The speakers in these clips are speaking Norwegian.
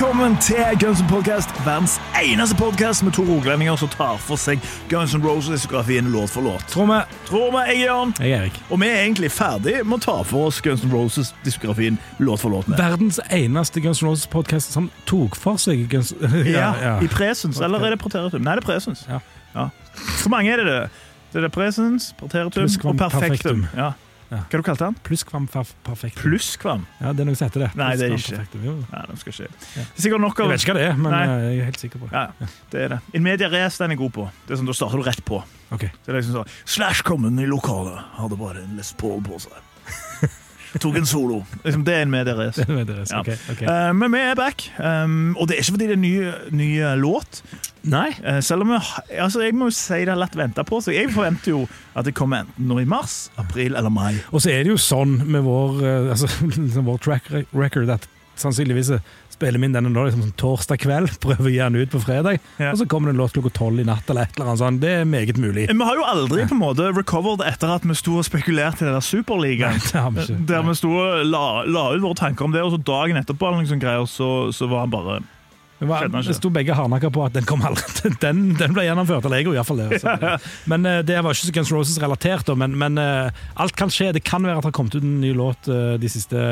Velkommen til Guns N' Podcast, verdens eneste podcast med to rogalendinger som tar for seg Guns N' Roses-diskografien låt for låt. Tror vi. Tror vi, jeg er Jørn. Jeg er Erik. Og vi er egentlig ferdig med å ta for oss Guns N' Roses-diskografien låt for låt. med. Verdens eneste Guns N' Roses-podkast som tok for seg Guns Ja, I presens, eller er det preteritum? Nei, det er presens. Ja. Ja. Hvor mange er det det? Det er presens, preteritum og perfektum. perfektum. Ja. Ja. Hva du kalte den? Pluskvam perf- perfekt. Pluskvam? Ja, det er noe som heter det. Nei, det er ikke. Nei, de skal ikke. Ja. Det er sikkert nok Jeg vet ikke hva det er, men Nei. eh, jeg er helt sikker på det. Ja, det er det. In media race den er god på. Det er sånn, Da starter du rett på. Ok. Det er liksom sånn Slash kommen i lokalet, hadde bare en Les Paul på seg. Tok en solo. Liksom, det er en medierace. Er. Ja. Ok, okay. Eh, men vi er back, um, og det er ikke fordi det er en ny, ny låt. Nei. Eh, selv om jeg, altså, jeg må jo si det er lett vente på så Jeg forventer jo at det kommer enten nå i mars, april eller mai. Og så er det jo sånn med vår, eh, altså, liksom vår track record at sannsynligvis spiller vi inn denne liksom, sånn torsdag kveld, prøver å gi den ut på fredag, Ja. og så kommer det en låt klokka tolv i natt eller et eller annet sånt. Det er meget mulig. Vi har jo aldri på en måte recovered etter at vi sto og spekulerte i den der Superligaen. Der vi sto og la, la ut våre tanker om det, og så dagen etterpå liksom, greier, så, så var han bare Det, var, det sto begge hardnakka på at den kom aldri. Den, den ble gjennomført, eller jeg gjorde iallfall det. Altså. Men eh, Det var ikke så Guns Roses-relatert, men, men eh, alt kan skje. Det kan være at det har kommet ut en ny låt eh, de siste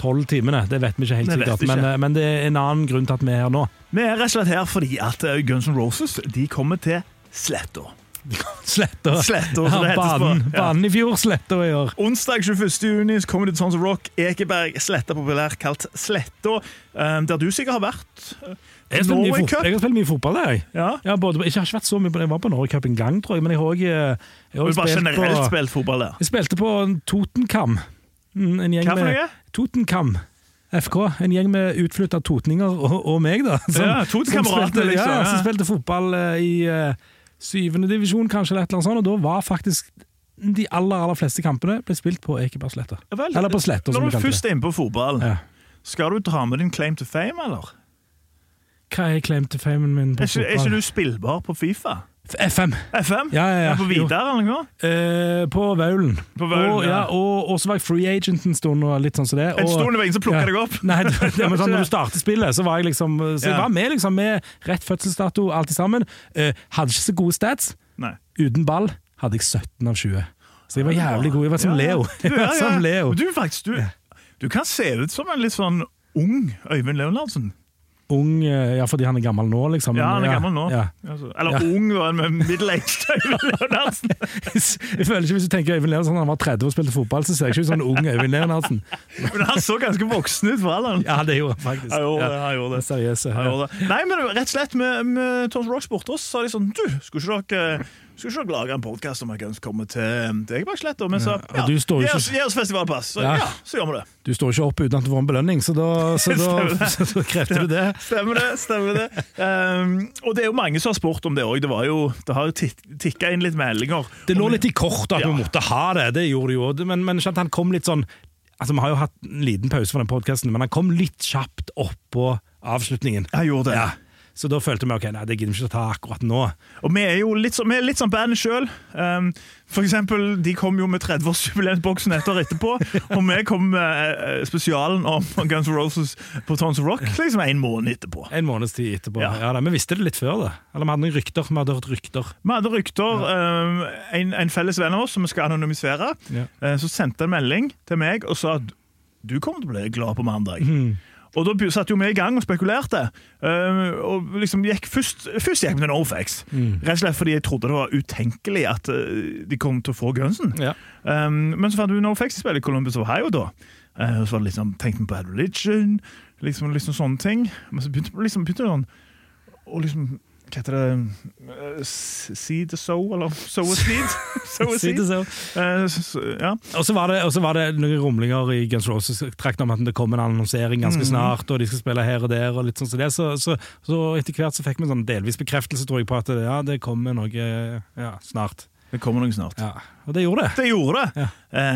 tolv timene. Det vet vi ikke helt sikkert, men, men det er en annen grunn til at vi er her nå. Vi er rett og slett her fordi at Guns N' Roses de kommer til Sletta. Sletta. Sletta, Ja, som banen, Ja. banen i fjor, Sletta i år. Onsdag 21. juni så kommer det til Sons of Rock. Ekeberg, Sletta populært kalt Sletta. eh, Der du sikkert har vært. eh, Jeg Norway Cup. jeg har spilt mye fotball, jeg. Ja. Jeg har, både, jeg har ikke vært så mye Jeg var på Norway Cup en gang, tror jeg, men jeg har også, eh, har også bare generelt på spilt fotball der. Jeg spilte på Totenkam. Mm, En gjeng Hva for med noe? Totenkam. FK. En gjeng med utflytta totninger og, og meg, da. Ja, spilte, liksom, Ja, ja. som spilte fotball eh, i syvende divisjon, kanskje, eller et eller annet sånt. Og da var faktisk de aller aller fleste kampene ble spilt på Ekebergsletta. Eller på Sletta, som Når du kalte først det. er inne på fotball, Ja. skal du dra med din claim to fame, eller? Hva er claim to famen min på Er ikke, er ikke du spillbar på Fifa? FM. FM? Ja, ja, ja. På. Vidar eller noe? Eh, på Vaulen. På Vaulen, og, ja. og, og så var jeg free agent en stund, og litt sånn som det. En og- stund det var ingen som plukket Ja. deg opp. Nei, det, det, men sånn, Når du starter spillet, så var jeg liksom Så jeg var med liksom med rett fødselsdato, alt i sammen. Eh, hadde ikke så gode stats. Nei. Uten ball hadde jeg 17 av 20. Så jeg var jævlig god. Jeg var som. Leo. Jeg var som Leo. Du, faktisk, du, du kan se ut som en litt sånn ung Øyvind Leonardsen. Ung, ja, fordi han er gammel nå, liksom. Ja, han er gammel nå. Ja. Altså, eller Ja. ung, da, med middel-aged Øyvind Leonardsen. Jeg føler ikke Hvis du tenker Øyvind Leonardsen han var 30 og spilte fotball, så ser jeg ikke ut som en ung Øyvind Leonardsen. Men han så ganske voksen ut for alderen. Ja, det gjorde han faktisk. Han gjorde det, Ja. han gjorde det. Seriøse. Han Ja. gjorde det. Nei, men rett og slett med, med Tons Rocks borte oss, sa de sånn Du, skulle ikke dere skulle ikke lage en podkast om jeg Guns komme til, deg, bare slett. Men så ja, gi oss, gi oss festivalpass. Så Ja. ja, så gjør vi det. Du står ikke opp uten at du får en belønning, så da, så da, så krevde du det. Stemmer det. stemmer det. Um, og det er jo mange som har spurt om det òg. Det, det har jo tikka inn litt meldinger. Det lå litt i kortet at Ja. vi måtte ha det, det gjorde det jo. Men, men han kom litt sånn Altså, Vi har jo hatt en liten pause fra den podkasten, men han kom litt kjapt oppå avslutningen. Jeg gjorde det. Ja. Så da følte vi ok, nei, det gidder vi ikke å ta akkurat nå. Og vi er jo litt, så, vi er litt sånn band sjøl. Um, for eksempel, de kom jo med 30-årsjubileumsboksen etter etterpå. og vi kom med eh, spesialen om Guns N' Roses på Tons of Rock liksom en måned etterpå. En måneds tid etterpå. Ja. Ja. da, Vi visste det litt før, da. Eller vi hadde noen rykter. Vi hadde hørt rykter. Vi hadde rykter. um, en, en felles venn av oss som vi skal anonymisere, Ja. uh, så sendte en melding til meg og sa at du kommer til å bli glad på mandag. Mhm. Og da satte jo vi i gang og spekulerte. eh, og liksom gikk først, først gikk vi til Norfax, mm. Rett og slett fordi jeg trodde det var utenkelig at eh, de kom til å få Gunsen. Ja. Um, men så fant vi Norfax i spillet i Columbus, Ohio da. Eh, og så var det liksom, tenkte vi på Religion, liksom, liksom sånne ting. Men så begynte, liksom, begynte det sånn å liksom hva heter det? Eh, Seed sow, eller sow a seed? sow a seed. seed. så. Eh, s- s- ja. Og så var, det- var det noen rumlinger i Guns Roses-trakten om at det kom en annonsering ganske Mhm. snart, og de skal spille her og der, og litt sånn som det. Så, så, så etter hvert så fikk vi sånn delvis bekreftelse, tror jeg, på at ja, det kommer noe ja, snart. Det kommer noe snart. Ja, Og det gjorde det. Det gjorde det! Ja.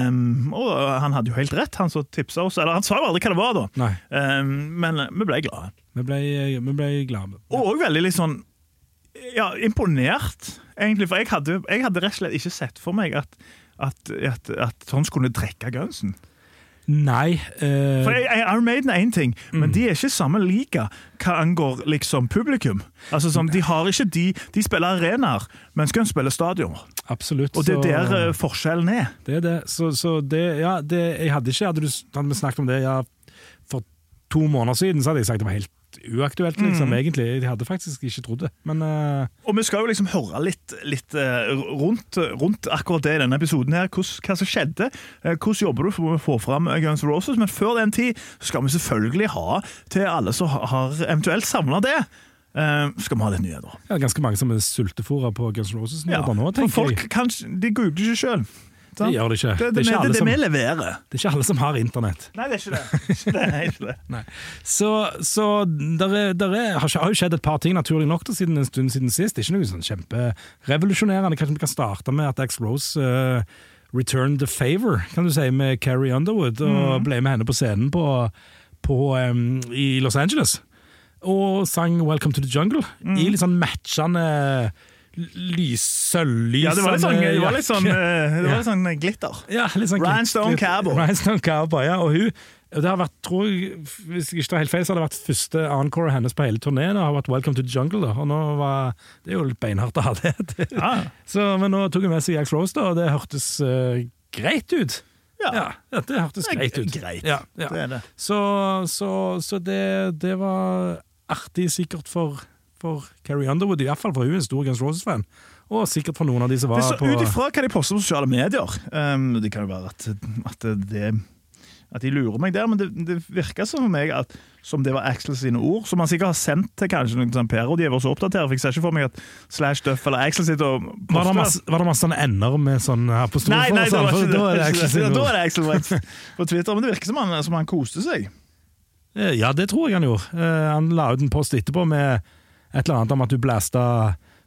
Um, og han hadde jo helt rett, han som tipsa oss. Eller han sa jo aldri hva det var, da. Um, men vi ble glade. vi ble, vi ble glade. Og veldig litt sånn ja, imponert, egentlig. For jeg hadde, jeg hadde rett og slett ikke sett for meg at, at, at, at Tom skulle drikke gunsen. Nei Uh... For Iron Maiden er én ting, men Mm. de er ikke samme liga hva angår liksom publikum. Altså som, De har ikke de, de spiller arenaer, mens Guns spiller stadioner. Absolutt. Og det er der eh, forskjellen er. Det er det. Så, så det, ja, det Jeg hadde ikke Hadde, du, hadde vi snakket om det ja, for to måneder siden, så hadde jeg sagt det var helt uaktuelt, liksom, Mm. egentlig. Jeg hadde faktisk ikke trodd det. Men uh... Og vi skal jo liksom høre litt, litt eh, rundt, rundt akkurat det i denne episoden. her, Hva som skjedde. Eh, hvordan jobber du for å få fram Guns N' Roses? Men før den tid skal vi selvfølgelig ha til alle som har- eventuelt samla det. Uh, skal vi ha litt nyheter. er ganske mange som er sultefòra på Guns N' Roses nå, nå for folk jeg. Kanskje, de googler ikke sjøl. Det gjør det ikke. Det, det, Det er ikke det, som- er ikke alle som har internett. Nei, det er ikke det. Er ikke det. Så, så der er, der er, har, har jo skjedd et par ting, naturlig nok, da, siden en stund siden sist. Det er ikke noe sånn kjemperevolusjonerende. Kanskje vi kan starte med at Ax Rose uh, returned the favor, kan du si, med Carrie Underwood, og ble med henne på scenen på, på, um, i Los Angeles. Og sang 'Welcome to the Jungle' i litt sånn matchende lys, Ja, det var litt sånn, det var litt sånn, eh, det var litt sånn glitter. Ja, litt sånn Rhinestone Cowboy. Rhinestone Cowboy, ja. Og hun det har vært, tror jeg, Hvis jeg ikke tar helt feil, så har det vært første encore hennes på hele turneen. har vært 'Welcome to the Jungle'. da, og nå var, Det er jo litt beinhardt å ha det. Ja, så, men nå tok hun med seg Jack Rose, da, og det hørtes uh, greit ut. ja. Ja, ja, det hørtes Det greit ut. greit. Ja, ja. det er det. Så, så, så det, det var artig sikkert for, for Carrie Underwood, i hvert fall for hun er en stor Guns Roses-fan. Og sikkert for noen av de som var Det så på Ut ifra hva de poster på sosiale medier um, Det kan jo være at, at, det, at de lurer meg der, men det, det virker som for meg at som det var Axel sine ord, som han sikkert har sendt til kanskje noen sånn PR-rådgiver som oppdaterer. For jeg ser ikke for meg at Slash Duff eller Axel sitter og Var det, poster- masse, var det masse sånne ender med sånn apostrofer? Nei, nei, det sånn? var For ikke det. Da er det Axel sine ord. Da er det Axel på Twitter, men det virker som han, som han koste seg. Eh, Ja, det tror jeg han gjorde. Eh, Han la ut en post etterpå med et eller annet om at du blæsta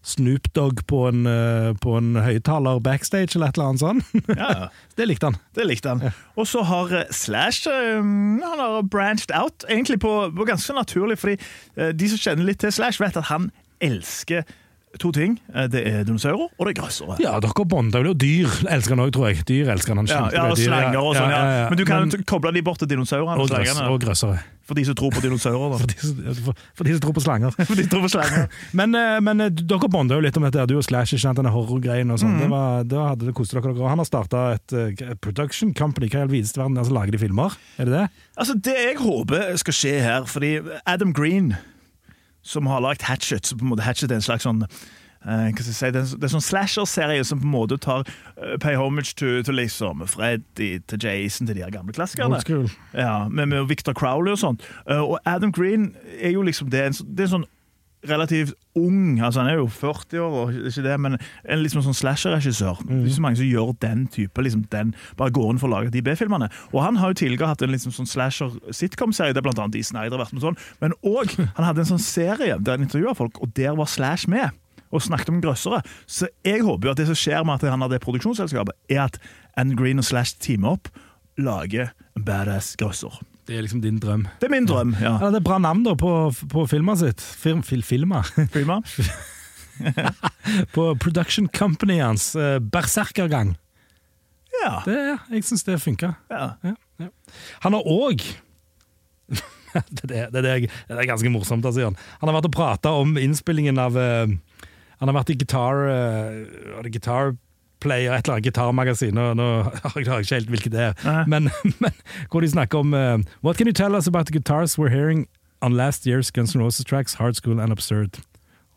Snoop Dogg på en, eh, på en høyttaler backstage, eller et eller annet sånt. Ja, ja. Det likte han. Det likte han. Og så har eh, Slash um, Han har branched out, egentlig på, på ganske naturlig, fordi uh, de som kjenner litt til Slash, vet at han elsker to ting. Eh, Det er dinosaurer, og det er grøssere. Ja, dere bonda vel, og dyr elsker han òg, tror jeg. Dyr elsker han. han Ja, ja, og dyr. slanger og sånn. Ja, Men du kan Men- koble de bort til dinosaurene og og, grøss, og grøssere. For de som tror på dinosaurer. For de, for, for de som tror på slanger. For de tror på slanger. Men, eh, men eh, dere bonda jo litt om dette, du og Slash, ikke sant, denne horrorgreien og sånn. Mm. Det var- Da hadde det kost dere. dere. han har starta et production company, hva i all videste verden, altså lager de filmer? Er det det? Altså, Det jeg håper skal skje her, fordi Adam Green, som har lagd Hatchet så på en måte Hatchet er en slags sånn eh, hva skal jeg si, Det er en, det er sånn slasher-serie som på en måte tar uh, pay homage til, to liksom Freddy, til Jason, til de her gamle klassikerne. Ja, med, med Victor Crowley og sånt. Uh, og Adam Green er jo liksom det, er en det er en sånn relativt ung altså Han er jo 40 år, ikke det, men en liksom sånn slasher-regissør. Det er ikke så mange som gjør den type. liksom den, Bare går inn for å lage de B-filmene. Og Han har jo tidligere hatt en liksom sånn slasher-sitcom-serie der annet Dee Snyder har vært med sånn. Men òg han hadde en sånn serie der han intervjua folk, og der var Slash med. Og snakket om grøssere. Så jeg håper jo at det som skjer med at han har det produksjonsselskapet, er at Anne Green og Slash teamer opp, lager en badass grøsser. Det er liksom din drøm. Det er min drøm. ja. Han hadde bra navn da på, på filmen sitt. Film, fil, filma. Prima. på production company hans. Uh, Berserkergang. Ja. Det, ja, jeg syns det funka. ja. Han har òg det, det, det, er- det er ganske morsomt, altså, Jan. Han har vært og prata om innspillingen av uh, Han har vært i Guitar uh, Guitar Player, et eller annet gitarmagasin. Nå, nå har jeg ikke helt hvilket det er. Men, men hvor de snakker om uh, What can you tell us about the guitars we're hearing on last year's Guns N' Roses tracks, Hard School and Absurd?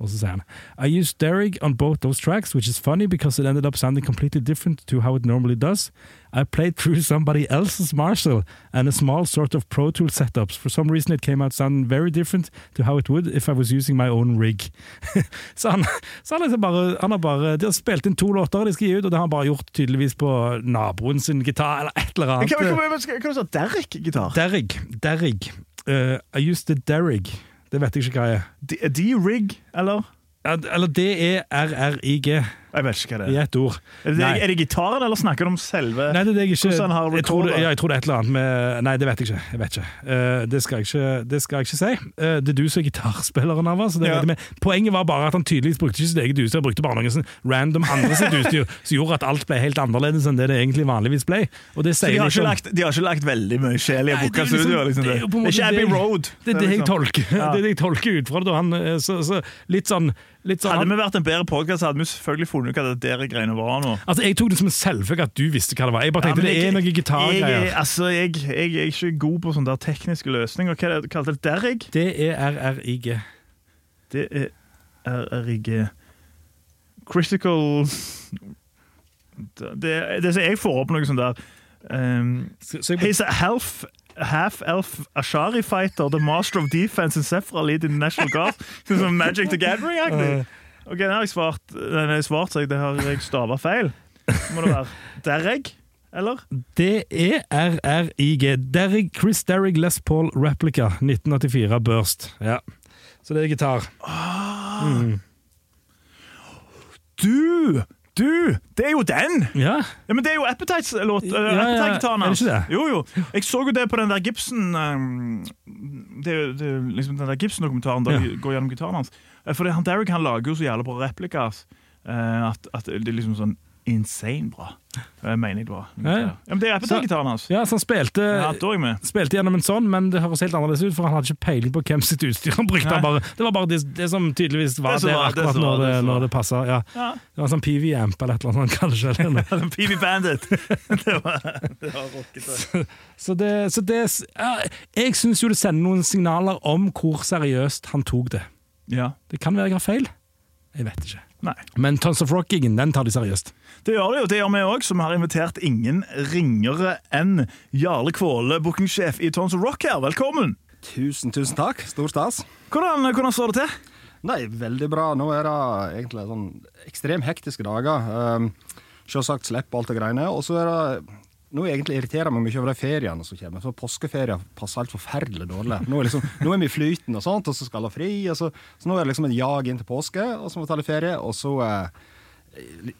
Og så sier han I used Derrig on both those tracks, which is funny because it ended up sounding completely different to how it normally does. I played through somebody else's Marshall and a small sort of Pro Tool setups. For some reason it came out sounding very different to how it would if I was using my own rig. så han, så han, liksom bare, han har bare De har spilt inn to låter de skal gi ut, og det har han bare gjort tydeligvis på naboen sin gitar, eller et eller annet. Hva, hva, hva, hva, hva? Derrig. Derrig. Uh, I used the Derrig. Det vet jeg ikke hva jeg er. D-rig, eller? Eller D-E-R-R-I-G. Jeg vet ikke hva det I er. ett ord. Er det, er det gitaren, eller snakker du om selve Nei, det er det jeg ikke jeg tror, det, ja, jeg tror det er et eller annet med Nei, det vet jeg ikke. Jeg vet ikke. Uh, det, skal jeg ikke det skal jeg ikke si. Uh, det er du som er gitarspilleren av oss. Ja. Poenget var bare at han tydeligvis brukte ikke sitt eget utstyr, han brukte bare noen sånn random andre sitt utstyr, som gjorde at alt ble helt annerledes enn det det egentlig vanligvis ble. Og det Så sier de har, ikke om- lagt, de har ikke lagt veldig mye sjel i å booke liksom- studio? Liksom, det er jo på en måte ikke Abbey Road. Det er det jeg liksom- tolker, Ja. det er det jeg tolker ut fra det. Han, eh, så, så litt sånn, sånn Hadde vi vært en bedre podkast, hadde vi selvfølgelig funnet ut hva det der greiene var nå. Altså, Jeg tok det som en selvfølge at du visste hva det var. Jeg bare Ja, tenkte det er noen gitargreier. Jeg, altså, jeg, jeg er ikke god på sånne der tekniske løsninger. Hva er det kalte det? Derrig? D-E-R-R-I-G. Det er RRIG Critical Det, det som jeg får opp noe sånt der um, jeg, He's a half Half-elf Ashari fighter, the master of defense in Sefra lead in the National Guard. Som Magic the Gathering-aktig. Ok, den har jeg svart, den har jeg svart så jeg, det har jeg stava feil. Må det være Derreg? Eller? D-E-R-R-I-G. Chris Derrig Les Paul Replica 1984 Burst. Ja. Så det er gitar. Mm. Du! Du! Det er jo den! Ja, Ja, men Det er jo Appetites-låt. Uh, ja, Appetite-gitaren er det ikke det? Jo, jo. Jeg så jo det på den der Gibson um, Det er jo liksom den der Gibson-dokumentaren der Ja. de går gjennom gitaren hans. Eh, For det, han Derek han lager jo så jævla bra replikas Uh, at, at det er liksom sånn insane bra. Det mener jeg det var. Ja, ja. men det er Appetite-gitaren hans. ja så han spilte, Ja, spilte gjennom en sånn, men det høres helt annerledes ut, for han hadde ikke peiling på hvem sitt utstyr han brukte. Han bare, det var bare det, det som tydeligvis var Det var, det akkurat det var, når det, det når det passa. Ja. Det var en sånn PV-amp eller et eller annet, kanskje. Eller noe. PV Bandit. det var, det var rockete. Så det, så det ja, Jeg syns jo det sender noen signaler om hvor seriøst han tok det. Ja. Det kan være jeg har feil. Jeg vet ikke. Nei. Men Tons of Rock-gigen, den tar de seriøst. Det gjør det jo, det gjør vi òg, som har invitert ingen ringere enn Jarle Kvåle, bookingsjef i Tons of Rock her. Velkommen! Tusen, tusen takk. Stor stas. Hvordan, hvordan står det til? Nei, veldig bra. Nå er det egentlig sånn ekstremt hektiske dager. Um, Selvsagt slipper alt det greiene. Og så er det nå egentlig irriterer meg mye over de feriene som kommer. For Påskeferie passer helt forferdelig dårlig. Nå er, liksom, nå er vi i flyten, og sånt, og så skal jeg ha fri. Så, så nå er det liksom en jag inn til påske, og så må vi ta litt ferie. Og så eh,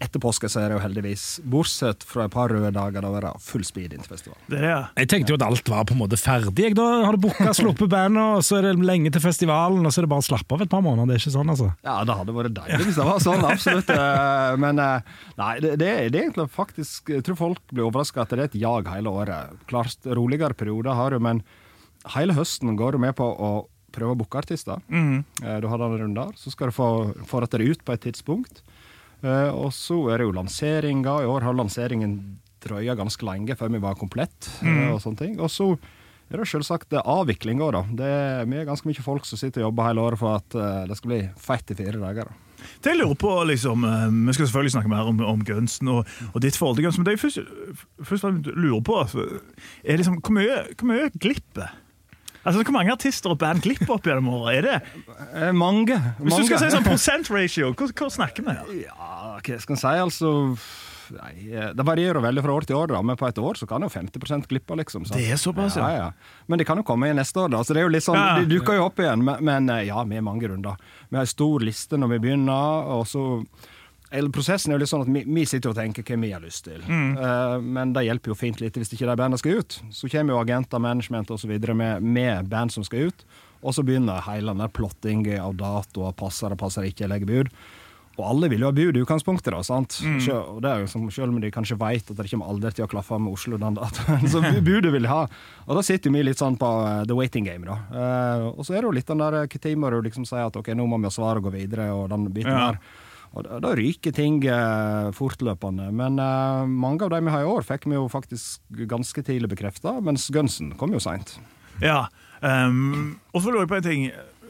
etter påske så er det jo heldigvis, bortsett fra et par røde dager, da er det full speed inn til festivalen. Det er det, ja. Jeg tenkte jo at alt var på en måte ferdig. Jeg, da har du booka, sluppet bandet, og så er det lenge til festivalen, og så er det bare å slappe av et par måneder. Det er ikke sånn, altså. Ja, det hadde vært deilig hvis det var sånn, absolutt. Eh, Men eh, nei, det, det, er- det er egentlig faktisk Jeg tror folk blir overraska at det er et jag hele året. Klart, roligere perioder har du, men hele høsten går du med på å prøve å booke artister. Mhm. Eh, Du har den runden der, så skal du få, få dette ut på et tidspunkt. Eh, Og så er det jo lanseringa. I år har lanseringen drøya ganske lenge før vi var komplett. Mm. og sånne ting. Og så er det selvsagt avvikling da. Det er, vi er ganske mye folk som sitter og jobber hele året for at eh, det skal bli feit i fire dager. da. Det jeg lurer på, liksom, eh, Vi skal selvfølgelig snakke mer om, om Gunsen og, og ditt forhold til Gunsen, men det jeg først, først lurer på, altså, er liksom, hvor mye, hvor mye glipper? Altså, Hvor mange artister og band glipper opp gjennom året? Er det? Eh, mange. Hvis du skal si sånn prosent ratio, hva, hva snakker vi her? Ja, hva skal en si, altså Nei, eh, Det varierer veldig fra år til år, da, men på et år så kan jo 50 glippe. liksom. Så. Det er såpass, ja. ja. Men det kan jo komme i neste år, da. så det er jo litt sånn, Ja. De dukker jo opp igjen. Men, men eh, ja, vi er mange runder. Vi har en stor liste når vi begynner. og så... Eller Prosessen er jo litt sånn at vi, vi sitter og tenker hva vi har lyst til. Mm. uh, men det hjelper jo fint lite hvis ikke de bandene skal ut. Så kommer jo agenter, management osv. Med, med band som skal ut. Og så begynner hele den der plotting av datoer. Passer det, passer ikke, legger bud. Og alle vil jo ha bud i utgangspunktet, da. sant? Mm. Selv, og det er jo som, selv om de kanskje vet at det kommer aldri til å klaffe med Oslo den datoen, så budet vil de ha. Og da sitter jo vi litt sånn på eh, the waiting game, da. Uh, og så er det jo litt den der må du liksom sier at ok, nå må vi ha svar og gå videre, og den biten Ja. der. Og da, da ryker ting eh, fortløpende. Men eh, mange av de vi har i år, fikk vi jo faktisk ganske tidlig bekrefta, mens Gunsen kom jo seint. Ja. Um, og så lurer jeg på en ting,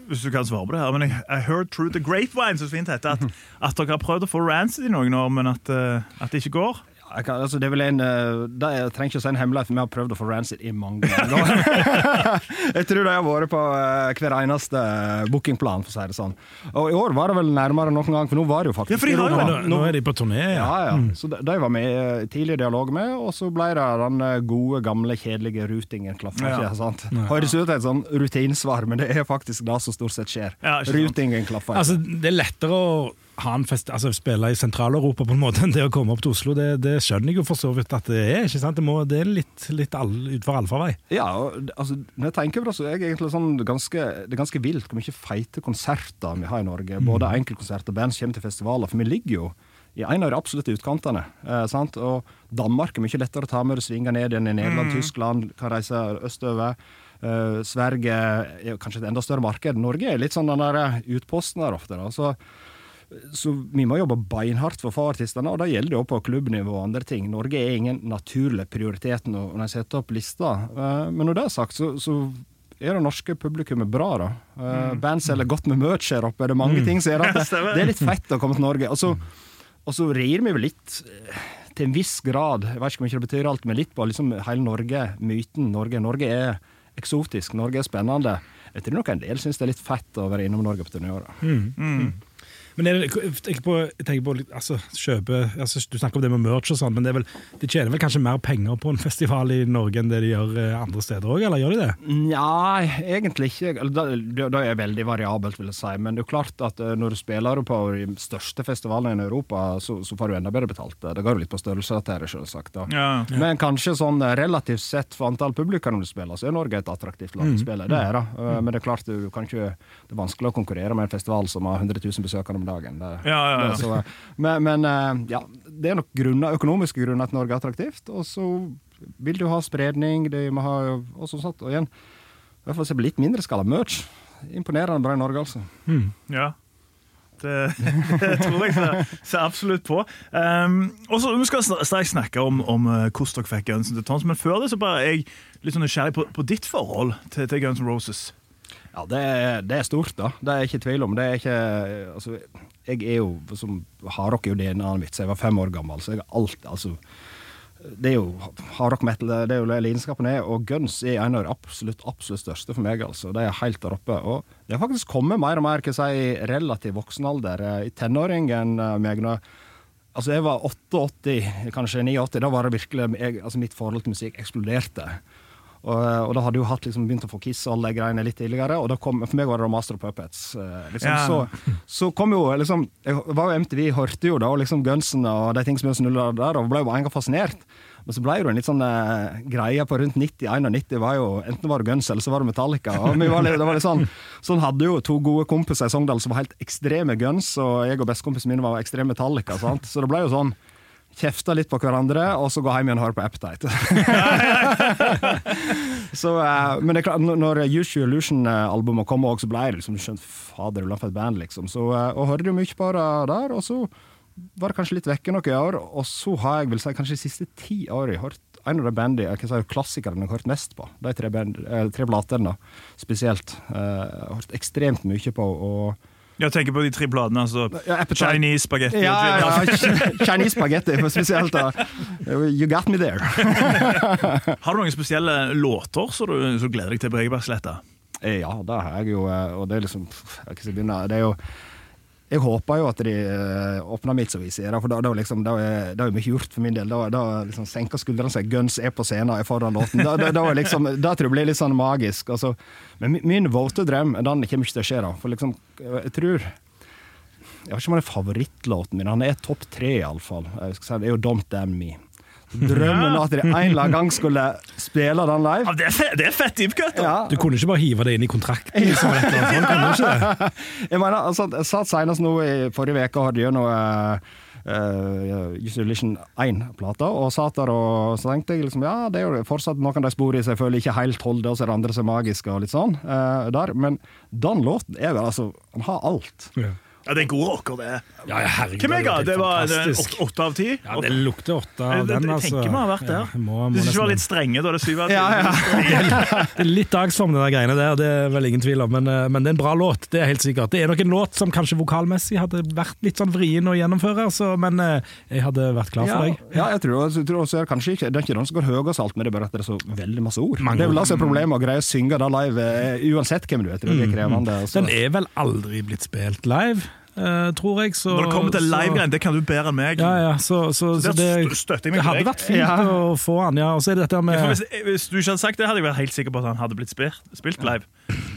hvis du kan svare på det her. Men jeg, I heard through the grapevine, så fint heter at, at dere har prøvd å få Rancid i noen år, men at, eh, at det ikke går. Jeg, kan, altså det er vel en eh, det er, Jeg trenger ikke å si en hemmelighet, for vi har prøvd å få Rancid i mange ganger. jeg tror de har vært på eh, hver eneste eh, bookingplan, for å si det sånn. Og i år var det vel nærmere noen gang, for nå var det jo faktisk Ja, for de har jo. Nå, nå er de på turné, ja. Ja, ja. Så de, de var med i tidlig dialog med, og så ble det den gode, gamle, kjedelige rutingen klaffa Ja. ikke. sant? Høres ut som et sånn rutinsvar, men det er faktisk det som stort sett skjer. Ja. Rutingen klaffer. Altså, det er lettere å ha en fest, altså spille i Sentral-Europa på en måte enn det å komme opp til Oslo. Det, det skjønner jeg jo for så vidt at det er. ikke sant? Det, må, det er litt, litt all, utfor allfarvei. Ja, og, altså, når jeg tenker på det, så er jeg egentlig sånn ganske, det er ganske vilt hvor mye feite konserter vi har i Norge. Både enkeltkonserter og band kommer til festivaler. For vi ligger jo i en av de absolutte utkantene. Eh, sant? Og Danmark er mye lettere å ta med og svinge ned igjen i Nederland, Tyskland, kan reise østover. Uh, Sverige er kanskje et enda større marked. Norge er litt sånn den der utposten der ofte. Da. Så, så vi må jobbe beinhardt for å få artistene, og det gjelder jo på klubbnivå og andre ting. Norge er ingen naturlig prioritet når jeg setter opp lista. Eh, Men når det er sagt, så, så er det norske publikummet bra, da. Mm. Band selger godt med merch her oppe. Det er mm. ting som gjør at det, det er litt fett å komme til Norge. Og så, og så rir vi vel litt eh, til en viss grad, jeg vet ikke hvor mye det betyr alt, men litt på liksom hele Norge, myten Norge. Norge er eksotisk, Norge er spennende. Jeg tror nok en del syns det er litt fett å være innom Norge på turnéåret. Men er det, jeg tenker på, jeg tenker på altså, kjøpe, altså, Du snakker om det med merch og sånn, men det er vel, de tjener vel kanskje mer penger på en festival i Norge enn det de gjør eh, andre steder òg, eller gjør de det? Nei, egentlig ikke. Det, Da, da da er det veldig variabelt, vil jeg si. Men det er jo klart at eh, når du spiller på de største festivalene i Europa, så, så får du enda bedre betalt. Det går jo litt på størrelse av dette, selvsagt. Da. Ja. Men kanskje sånn eh, relativt sett for antall publikum du spiller, så er Norge et attraktivt land å spille. Det er det. Eh, Men det er klart du kan ikke Det er vanskelig å konkurrere med en festival som har 100 000 besøkende om dagen. Det, Ja, ja, ja. Det, så, men men eh, ja, det er nok grunner, økonomiske grunner at Norge er attraktivt. Og så vil du ha spredning, de må ha og sånn. Og igjen, i hvert fall se på litt mindre skala merch. Imponerende bra i Norge, altså. Ja. Det, det tror jeg ser, ser absolutt på. Um, og så Vi skal straks snakke om, om eh, hvordan dere fikk Guns N' Tons, men før det så bare er jeg litt sånn nysgjerrig på, på ditt forhold til, til Guns N' Roses. Ja, det er, det er stort, da. Det er jeg ikke tvil om. Det er ikke Altså, jeg er jo som Hardrock er DNA-en mitt, så jeg var fem år gammel, så jeg har alt Altså det er jo hardrock metal, det er jo det lidenskapen er, og Guns er en av de absolutt, absolutt største for meg. altså. De er helt der oppe. Og det har faktisk kommet mer og mer hva si, i relativ voksen alder. eh, I tenåringen eh, meg Altså, jeg var 88, kanskje 89, da var det virkelig jeg, altså Mitt forhold til musikk eksploderte. Og, og da hadde jo hatt liksom begynt å få Kiss og alle de greiene litt tidligere. Og da kom, for meg var det da Master of Puppets. eh, Liksom, Ja. så, så kom jo liksom Jeg var jo MTV, hørte jo da og liksom Gunsen og de ting som snulla der, og ble jo en gang fascinert. Men så ble det en litt sånn eh, greie på rundt 90-91 var jo enten var det Guns eller så var det Metallica. Og vi var litt, det var litt sånn Sånn hadde jo to gode kompiser i Sogndal som var helt ekstreme Guns, og jeg og bestekompisen min var ekstreme Metallica. Sant? Så det ble jo sånn Kjefta litt på hverandre, og så gå hjem igjen og høre på Appetite. så, uh, men det er klart, når- Your Illusion-albumet kom, også, så ble jeg liksom skjønt Fader, ullan for et band, liksom. Så, uh, og hørte jo mye på det der, og så var det kanskje litt vekke noen år. Og så har jeg vil si kanskje de siste ti årene hørt en av de bandene, jeg kan si, klassikerne jeg har hørt mest på. De tre, band, eh, tre platene, spesielt. Uh, hørt ekstremt mye på. og Jeg tenker på de tre bladene. altså Ja, Chinese, spagetti ja, ja, ja, Chinese spagetti, spesielt. da. You got me there. Har du noen spesielle låter som du som gleder deg til på Egebergsletta? Eh, Ja, det har jeg jo, eh, og det er liksom Jeg kan ikke begynne. Det er jo jeg håper jo at de eh, åpner mitt, som vi sier. da, For da, da, liksom, da, er, da er mye gjort for min del. Da, da liksom senker skuldrene seg. Guns er på scenen, er foran låten. Da, da, da, liksom, da tror jeg det blir litt sånn magisk. Altså. Men min, min våte-drøm den kommer ikke til å skje, da. For liksom, jeg tror Jeg vet ikke om han er favorittlåten min. Han er topp tre, iallfall. Det er jo Don't Damn Me. Drømmen at de en eller annen gang skulle spille den live. Ja, det, er fett, det er fett deep cut! Ja, Du kunne ikke bare hive det inn i kontrakten? Liksom, eller et eller annet du ikke? Jeg mener, altså, jeg satt senest nå i forrige uke og hadde gjennom uh, uh, Isolation 1-plata, og satt der og så tenkte jeg liksom, ja, det er jo fortsatt noen av de sporene som jeg føler ikke helt holder, og så er det andre som er magiske og litt sånn. Uh, der, Men den låten er vel altså Han har alt. Ja. Ja, det er god rocker, det. Ja, herregud. Hvem jeg ga? Det var det, åtte- av ti? Ja, det lukter åtte av den, jeg altså. tenker vi har vært der. Ja, jeg må, må Hvis vi ikke var litt strenge, da er det syv av ti. Ja, ja. Det er litt dagsform, den der greiene der, det er vel ingen tvil om. Men, eh, men det er en bra låt, det er helt sikkert. Det er nok en låt som kanskje vokalmessig hadde vært litt sånn vrien å gjennomføre, så, men eh, jeg hadde vært klar Ja, for deg. ja, jeg tror, jeg tror også kanskje ikke Det er ikke den som går høyest alt, men det er bare at det er så veldig masse ord. Mange det er vel altså et problem å greie å synge det live eh, uansett hvem du er. Jeg tror det er krevende. og Den er vel aldri blitt spilt live, eh, tror jeg. Så, Når det kommer til live-greiene, det kan du bedre enn meg. Ja, ja, så, så, så, det, støtter jeg meg det hadde vært fint Ja. å få han, ja. Og så er det dette Ja, hvis, hvis du ikke hadde sagt det, hadde jeg vært helt sikker på at han hadde blitt spilt, spilt live.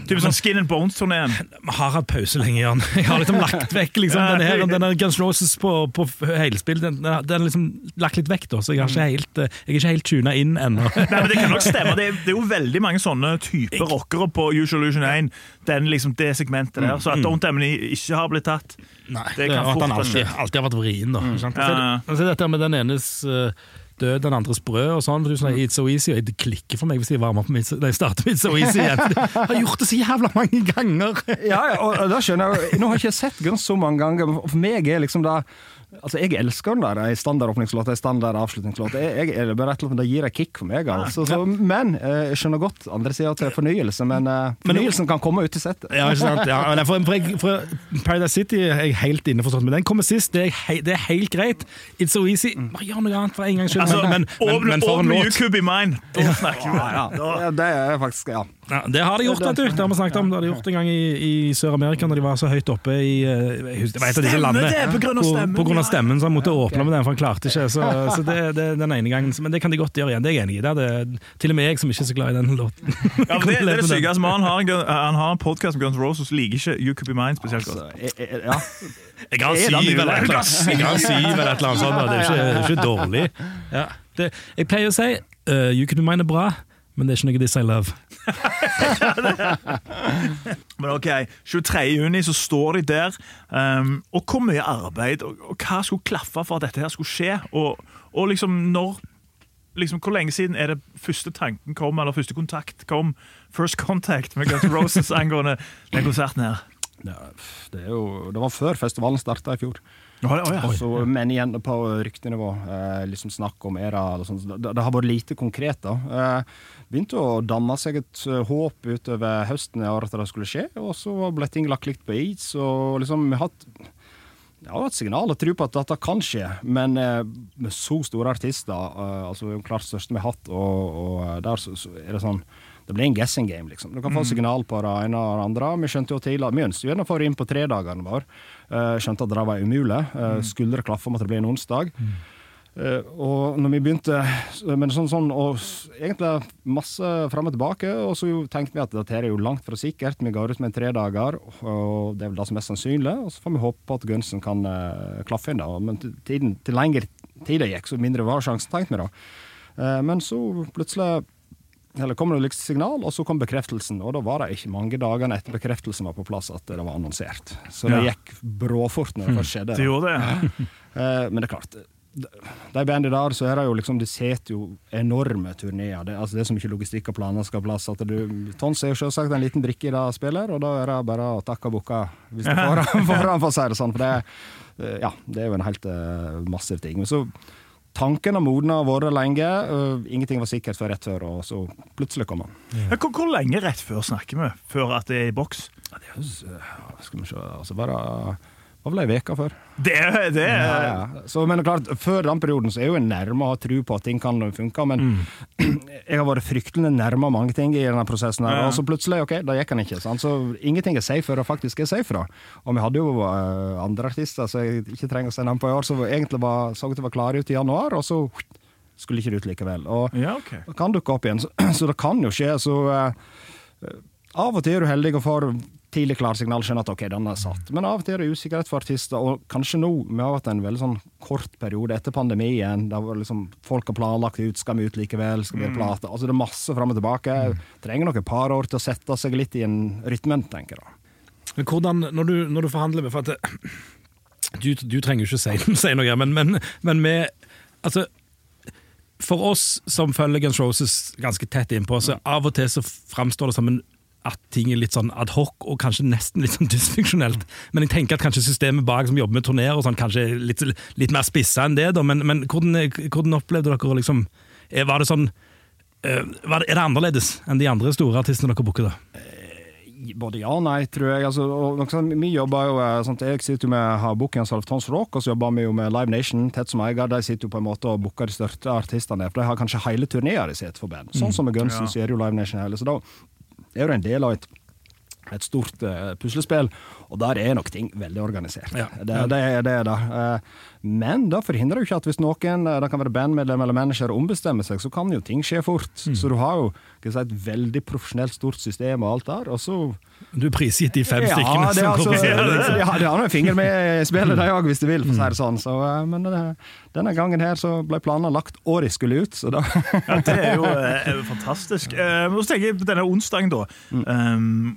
Typ sånn Skin and Bones-turneen. Vi har hatt pause lenge, Jan. Jeg har liksom lagt vekk liksom, denne, her, denne Guns Roses på, på helspill. Den, den er liksom lagt litt vekk, da, så jeg, har ikke helt, eh, jeg er ikke helt tuna inn ennå. Nei, men Det kan nok stemme. Det er, det er jo veldig mange sånne typer rockere på Usual Illusion 1. Den, liksom, det segmentet der. Så at Don't Emily ikke har blitt tatt Nei, Det det kan at fort han alltid, alltid har vært vrien, da. Mm. sant? Ja, ja. Så, det- dette med den enes eh, død, den andres brød og sånn. for du sånn, It's so easy, og Det klikker for meg hvis jeg varmer på mitt, jeg starter med It's so easy igjen. Jeg har gjort det så jævla mange ganger! Ja, ja, og da skjønner jeg Nå har jeg ikke sett Guns så mange ganger, for meg er liksom det Altså, Jeg elsker den der ei standardåpningslåt, ei standard avslutningslåt. Jeg, jeg, bare rett og slett, Det gir et kick for meg. altså. Så, men eh, jeg skjønner godt andre sida til fornyelse, men eh, fornyelsen kan komme ut i settet. Ja, ikke sant? Ja, for, for, for Paradise City er jeg helt innforstått med. Den kommer sist, det er, det er helt greit. It's so easy. Bare gjør noe annet for en gangs skyld. Altså, men, men, men, men for en låt. Åpne YouTube i Mine. Da snakker vi. Ja, ja. Det er faktisk Ja. Ja, det har de gjort, vet du. Det har vi snakket om. Det har de gjort en gang i, i Sør-Amerika, når de var så høyt oppe i eh, husker, Det var et Stemmer det, på grunn av stemmen, På grunn av stemmen, så han måtte åpne med den, for han klarte ikke. Så, så det, det den ene gangen. Men det kan de godt gjøre igjen, det er jeg enig i. Det er det, til og med jeg som ikke er så glad i den låten. Ja, det, det er det sykeste. men Han har han har en podkast med Guns Roses, liker ikke You Could Be Mine spesielt godt. Altså, jeg, ja. Jeg har syv eller et eller annet. Sånt. Det er ikke, ikke dårlig. Ja. Det, jeg pleier å si uh, You Could Be Mine er bra, men det er ikke noe de I Love. Men ok, 23. juni så står de der, um, og hvor mye arbeid, og, og hva skulle klaffe for at dette her skulle skje, og, og liksom når liksom, Hvor lenge siden er det første tanken kom, eller første kontakt kom, first contact med Guns Roses angående den konserten her? Det, det, er jo, det var før festivalen starta i fjor. Å, å, ja. Så, men igjen på ryktenivå. Eh, liksom snakk om era eller sånt. Det, det har vært lite konkret. da. Eh, begynte å danne seg et eh, håp utover høsten i år at det skulle skje, og så ble ting lagt litt på is. og liksom vi har hatt det har vært signal og tro på at dette kan skje, men eh, med så store artister, eh, altså er klart største vi har hatt, og, og eh, der så, så er det sånn Det blir en guessing game, liksom. Du kan få signal på det ene og det andre. Vi skjønte jo tidlig Vi ønsket jo å få det inn på tredagene våre. Uh, skjønte at det var umulig. Uh, skulle det klaffe om at det ble en onsdag. Eh, og når vi begynte Men sånn, sånn og egentlig masse fram og tilbake, og så tenkte vi at dette her er jo langt fra sikkert. Vi går ut med tre dager, og det er vel det som er mest sannsynlig. Og så får vi håpe på at Gunsen kan eh, klaffe inn, da. Men tiden, til lengre tid det gikk, så mindre var sjansen, tenkte vi da. Eh, men så plutselig eller kom det litt signal, og så kom bekreftelsen. Og da var det ikke mange dagene etter bekreftelsen var på plass at det var annonsert. Så det Ja. gikk bråfort når det først skjedde. Det gjorde det. Eh, men det er klart, de, bandet bandene der, så er det jo liksom, de setter jo enorme turneer. Det, altså det er så mye logistikk og planer skal ha plass. at du, Tons er jo selvsagt en liten brikke i det spillet, og da er det bare å takke og bukke hvis du får han, for å si det sånn. For det, eh, ja, det er jo en helt uh, massiv ting. Men så Tanken har modna og vært lenge. ingenting var sikkert før rett før, og så plutselig kom han. Ja. Hvor, hvor lenge rett før snakker vi? Før at det er i boks? Ja, det er skal vi se, altså bare det var vel ei uke før. Det, det er Ja, ja. Så, men klart, Før den perioden så er jeg jo nærme å ha tro på at ting kan funke, men jeg har vært fryktelig nærme mange ting i denne prosessen. her, Ja. Og så plutselig, ok, da gikk han ikke. Sant? Så ingenting er safe før det faktisk er safe. da. Og vi hadde jo uh, andre artister som jeg ikke trenger å sende dem på i år, som egentlig var, så ut til å være klare ut i januar, og så skulle ikke det ut likevel. Og Ja, okay. kan dukke opp igjen, så, så det kan jo skje. Så Uh, av og til er du heldig og får tidlig klarsignal, skjønner at ok, den er satt. Men av og til er det usikkerhet for artister, og kanskje nå, vi har hatt en veldig sånn kort periode etter pandemien, der liksom folk har planlagt ut, skal vi ut likevel, skal vi gjøre plate? Altså det er masse fram og tilbake. Trenger nok et par år til å sette seg litt i en rytmen, tenker jeg. da. Men hvordan, når du, når du forhandler med for at du, du trenger jo ikke si, si noe, men, men, men med Altså, for oss som følger Guns Roses ganske tett innpå, så av og til så framstår det som en at ting er litt sånn adhoc og kanskje nesten litt sånn dysfunksjonelt. Men jeg tenker at kanskje systemet bak som jobber med turneer og sånn, kanskje er litt, litt mer spissa enn det. da, Men, men hvordan, hvordan opplevde dere liksom eh, Var det sånn eh, Er det annerledes enn de andre store artistene dere booker? da? Både ja og nei, tror jeg. Altså, og, sånt, vi jobber jo, eh, sånn, Jeg sitter jo med har bookingansvar for Tons Rock, og så jobber vi jo med Live Nation, tett som eier. De sitter jo på en måte og booker de største artistene, for de har kanskje hele turneer i sitt for band. Sånn som med Gunsen, Ja. så er det jo Live Nation hele. Så da er jo en del av et et stort uh, puslespill, og der er nok ting veldig organisert. Ja. Det, det, det er det. Uh, men det forhindrer jo ikke at hvis noen, eh, det kan være bandmedlem eller manager, ombestemmer seg, så kan jo ting skje fort. Mm. Så du har jo si, et veldig profesjonelt, stort system og alt der, og så Du er prisgitt de fem ja, stykkene. det, er som altså, kommer. har de har en finger med i spillet, de òg, hvis de vil, for å si det sånn. Så, uh, men eh, denne gangen her så ble planene lagt året skulle ut, så da Ja, det er jo, eh, fantastisk. Eh, så tenker jeg på denne onsdagen, da. Um,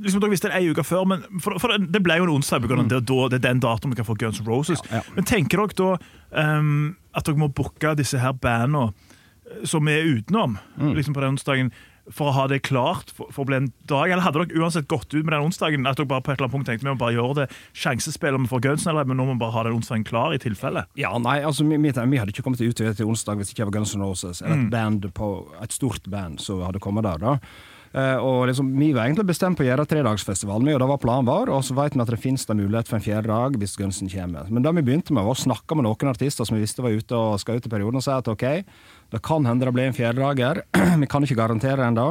liksom Dere visste det ei uke før, men for, for det ble jo en onsdag. av Det, da, det er den datoen vi kan få Guns N' Roses. Ja, ja. Men tenker dere da um, at dere må booke disse her bandene eh, som er utenom liksom på den onsdagen, for å ha det klart for, for å bli en dag? Eller hadde dere uansett gått ut med den onsdagen at dere bare på et eller annet punkt tenkte vi må bare gjøre det sjansespill om vi får Guns, eller, men nå må vi bare ha den onsdagen klar i tilfelle? Ja, nei, altså vi, vi, vi hadde ikke kommet ut til onsdag hvis ikke det var Guns N' Roses, eller et band på, et stort band som hadde kommet der. da. Eh, og liksom, Vi var egentlig bestemt på å gjøre tredagsfestival, og det var planen vår. Og så vet vi at det finnes da mulighet for en fjerde dag hvis Gunsen kommer. Men det vi begynte med, var å snakke med noen artister som vi visste var ute og skal ut i perioden, og si at ok, det kan hende det blir en fjerdedager. vi kan ikke garantere ennå.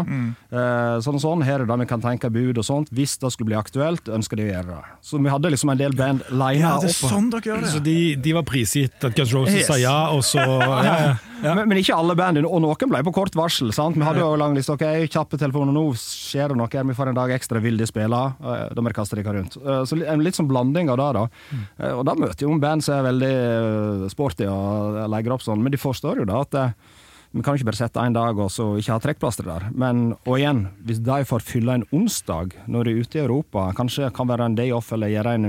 Eh, sånn og sånn, her er det vi kan tenke bud og sånt. Hvis det skulle bli aktuelt, ønsker de å gjøre det. Så vi hadde liksom en del band lina Ja, det opp. sånn dere gjør det. Så de, de var prisgitt at Guns Roses Yes. sa ja, og så ja, ja. Men, men ikke alle band, og noen ble på kort varsel. sant? Vi hadde jo lang liste. ok, Kjappe telefoner, nå skjer det noe, her, vi får en dag ekstra, vil de spille? Eh, Da må de kaste dere rundt. Eh, Så en litt sånn blanding av det, da. Eh, Og da møter jo en band som er veldig sporty og legger opp sånn, men de forstår jo da at vi kan ikke bare sette en dag og så ikke ha trekkplaster der. Men, og igjen, hvis de får fylle en onsdag når de er ute i Europa, kanskje kan være en day off eller gjøre en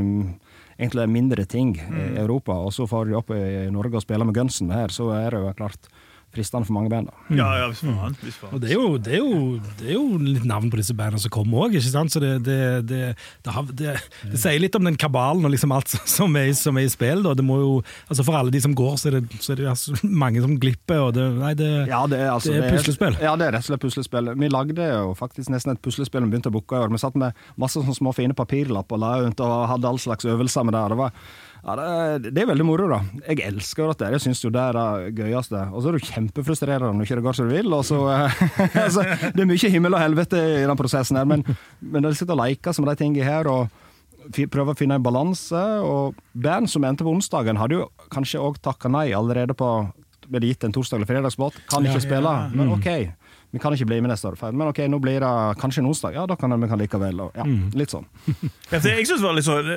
egentlig mindre ting i Europa, og så får de opp i Norge og spille med Gunsen her, så er det jo klart fristende for mange band. da. Ja, ja, hvis faen. Hvis faen. Og det er, jo, det, er jo, det er jo litt navn på disse bandene som kommer òg, ikke sant? Så det, det, det, det, har, det, det sier litt om den kabalen og liksom alt som er, som er i spill. Da. Det må jo, altså For alle de som går, så er det, så er det altså mange som glipper. Og det, nei, det, Ja, det er, altså, Det er puslespill. Ja, det er rett og slett puslespill. Vi lagde jo faktisk nesten et puslespill vi begynte å booke i år. Vi satt med masse sånne små fine papirlapper og la rundt og hadde all slags øvelser med det. Det, var, ja, det, det er veldig moro, da. Jeg elsker dette. Jeg syns jo det er det gøyeste. Og så er jo kjempefrustrerende når ikke det går som du vil. Og så, eh, altså, det er mye himmel og helvete i den prosessen her, men, men det sitter og leker som de tingene her. og Prøver prøve å finne en balanse. Og band som endte på onsdagen, hadde jo kanskje òg takka nei allerede på ble det gitt en torsdag- eller fredagsbåt. Kan ikke spille, men OK. Vi kan ikke bli med neste år. Men OK, nå blir det kanskje en onsdag. Ja, da kan vi kan likevel. Og, ja, litt sånn. Jeg synes det var litt sånn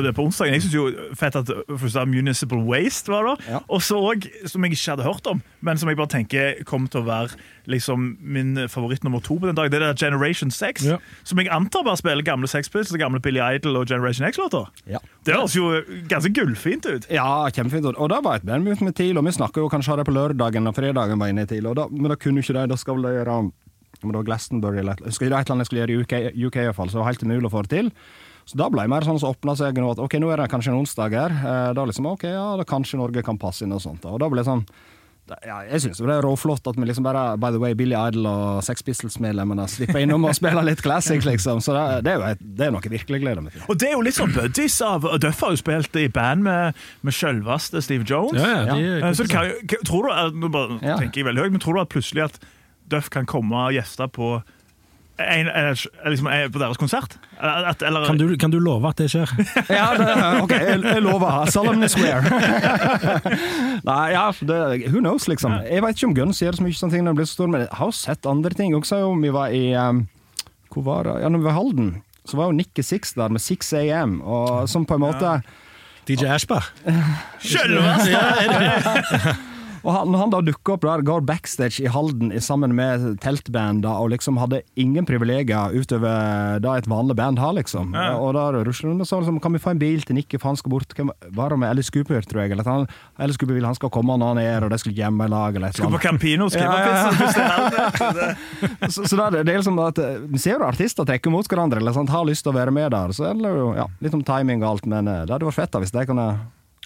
det På onsdagen jeg synes jo fett at for Municipal Waste var. Ja. Og så òg, som jeg ikke hadde hørt om, men som jeg bare tenker kommer til å være liksom min favoritt nummer to på den dagen, det er Generation 6. Ja. Som jeg antar bare spiller gamle Sex Pistols, gamle Billy Idol og Generation X-låter. Ja. Det høres jo ganske gullfint ut. Ja, kjempefint. Og det var et band vi begynte med TIL, og vi snakka jo kanskje om det på lørdagen og fredagen var inne i TIL, og da, men da kunne ikke det. Da skal vel gjøre om det var Glastonbury eller et jeg husker det var et eller annet jeg skulle gjøre i UK, UK i hvert fall, så det var helt umulig å få det til. Så da ble det mer sånn som åpna seg nå at ok, nå er det kanskje en onsdag her. Eh, Da liksom ok, ja, da kanskje Norge kan passe inn og sånt. Og da ble det sånn ja, Jeg syns det er råflott at vi liksom bare By the way, Billy Idol og Sex Pistols-medlemmene slipper innom og spiller litt classic, liksom. Så det, det er jo et, det er noe jeg virkelig gleder meg til. Og det er jo litt sånn buddies av Duff har jo spilt i band med, med sjølveste Steve Jones. Ja, ja, de, ja. Så det kan, tror du, eh, nå bare Ja. tenker jeg veldig høyt, men tror du at plutselig at Duff kan komme og gjeste på en, eller, liksom, på deres konsert? At, eller, kan, du, kan du love at det skjer? Ja, det, ok, jeg, jeg lover. Solemnly swear. Nei, ja, det, who knows, liksom. Jeg vet ikke om Guns gjør så mye sånne ting når det blir så stor, men jeg har jo sett andre ting også. Om vi var i um, Hvor var det? Ja, når vi var i Halden, så var jo Nikki Six der med 6 AM, og som på en måte DJ Ashbar? Sjølveste! Og han, når han da dukker opp der, går backstage i Halden i- sammen med teltbanda og liksom hadde ingen privilegier utover det et vanlig band har, liksom. Ja. Og da rusler han og sa liksom, kan vi få en bil til Nikke, for han skal bort Hvem var det med Ellis Cooper, tror jeg? Eller at han, Alice Cooper vil han skal komme når han er og de skulle hjemme i lag, eller et eller på. Campino og skrive pizza. Så, så det, er- det er liksom at Vi ser jo artister trekke mot hverandre, eller sant, har lyst til å være med der. Så er det jo ja, litt om timing og alt, men eh, det hadde vært fett da, hvis de kunne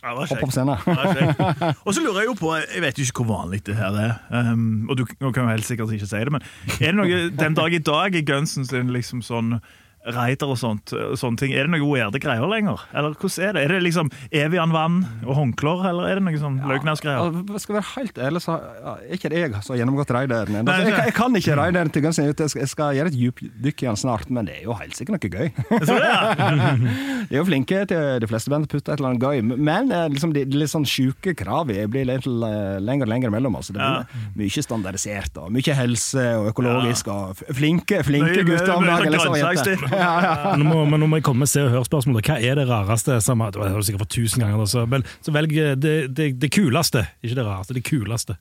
Ja, Hopp kjekt. scenen. Ja. Og så lurer jeg jo på, jeg vet jo ikke hvor vanlig det her er, um, og du nå kan jo helt sikkert ikke si det, men er det noe den dag i dag i Gunsen sin liksom sånn Raider og sånt, sånne ting. Er det noe weirde greier lenger? Eller hvordan er det? Er det liksom Evian-vann og håndklær, eller er det noe sånn Løgnas-greier? Skal jeg være helt ærlig, så ja, er ikke det jeg som har gjennomgått raideren. ennå. Altså, jeg, jeg kan ikke raideren til ut. Jeg skal, jeg skal gjøre et dypdykk i den snart, men det er jo helt sikkert noe gøy. Så det, ja. De er jo flinke til de fleste band å putte et eller annet gøy, men eh, liksom de, de litt sånn sjuke kravene blir litt eh, lenger og lenger mellom. Altså. Det blir mye standardisert, og mye helse og økologisk, og flinke, flinke gutter om dagen. Liksom, ja. Nå må, men nå må jeg komme med Se og Hør-spørsmålet. Hva er det rareste som Det har du sikkert fått tusen ganger, da, så, men, så velg det, det, det kuleste. Ikke det rareste, det kuleste.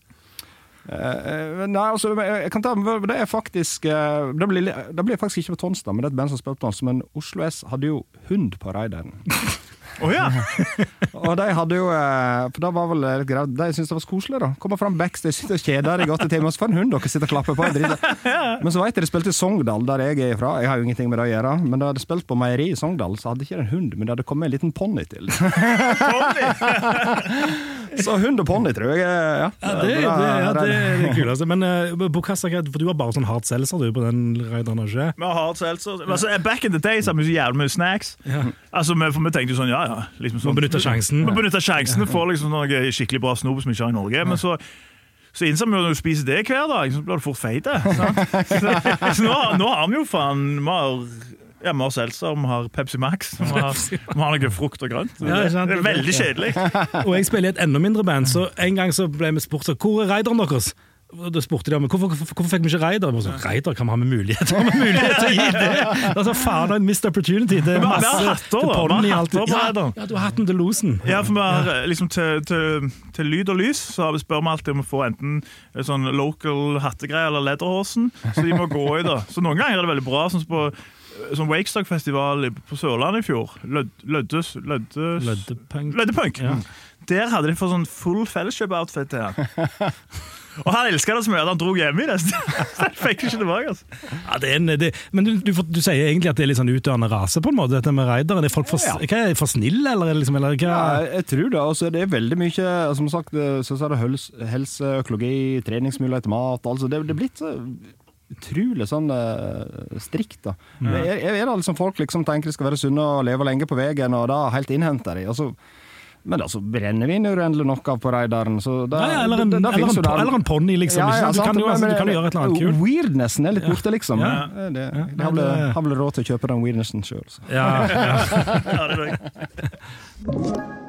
Uh, nei, altså, jeg kan ta, det er faktisk eh, Det blir, det blir faktisk ikke på Tonstad, men det er et band som spiller på Tonstad. Men Oslo S hadde jo hund på raideren. Å ja. Og de hadde jo eh, For da var vel litt greit De syntes det var så koselig, da. Kommer fram backstage, sitter og kjeder i åtte timer, så får en hund dere sitter og klapper på. og. Men så veit jeg de spilte i Sogndal, der jeg er fra. Jeg har jo ingenting med det å gjøre. Men da de spilte på meieri i Sogndal, så hadde ikke en hund, men det hadde kommet en liten ponni til. så hund og ponni, tror jeg. Ja, Ja, det, det, ja, det er det kuleste. Men uh, Bokassa, hva- for du har bare sånn hard seltzer du på den raideren, ikke? Seltzer. Altså, back in the days hadde vi så jævlig mye snacks. Altså, vi, for vi tenkte jo sånn, ja ja. Liksom sånn, Må benytte sjansen. Vi benytter sjansen for får liksom noe skikkelig bra snop som ikke har i Norge. Men så, så innser vi jo når du spiser det hver dag, så blir du fort feit. Så, så nå, nå har vi jo faen Vi har ja, vi har seltzer, vi har Pepsi Max, vi har, vi har noe frukt og grønt. Ja, det, det er veldig kjedelig. Og jeg spiller i et enda mindre band, så en gang så ble vi spurt hvor er raideren deres? Og Da spurte de om hvorfor, hvorfor, hvorfor fikk vi ikke Reidar. Så, Reidar kan vi ha med mulighet Har vi mulighet til å gi det? Altså, faen, en missed opportunity. Det er vi har masse hatter, til da. ponni Vi har hatter på Ja, ja, du har hatt den til losen. Ja, for vi har eh, liksom til, til, til lyd og lys så har vi spør vi alltid om å få enten eh, sånn local hattegreier eller Lederhosen, så de må gå i det. Så noen ganger er det veldig bra, sånn som på eh, sånn Wakestock-festival på Sørlandet i fjor. Løddes, løddes, Løddepunk. Løddepunk. Ja. Der hadde de fått sånn full felleskjøp-outfit til. Og han elska det så mye at han dro hjem i det. Så jeg fikk ikke tilbake. Altså. Ja, det er en, det, men du, du, du sier egentlig at det er litt sånn utdøende rase, på en måte, dette med raideren. Er folk for, Ja. hva er for snille, eller, er liksom, eller hva? Ja, jeg- tror det. Altså, det er veldig mye altså, Som sagt, så er det helse, økologi, treningsmuligheter, mat altså, det, det er blitt så utrolig sånn uh, strikt. da. Er, er det liksom folk liksom tenker de skal være sunne og leve lenge på veien, og da helt innhenter de? Altså, men altså, brennevin er uendelig nok av på raideren. Så da, Ja, ja, eller en, en, ponni, liksom. Ja, ja, du, kan jo, altså, du kan jo gjøre et eller annet kult. Weirdnessen er litt borte, liksom. Ja. Det, det, det- har vel råd til å kjøpe den weirdnessen sjøl. Ja, ja. Ja, det er det.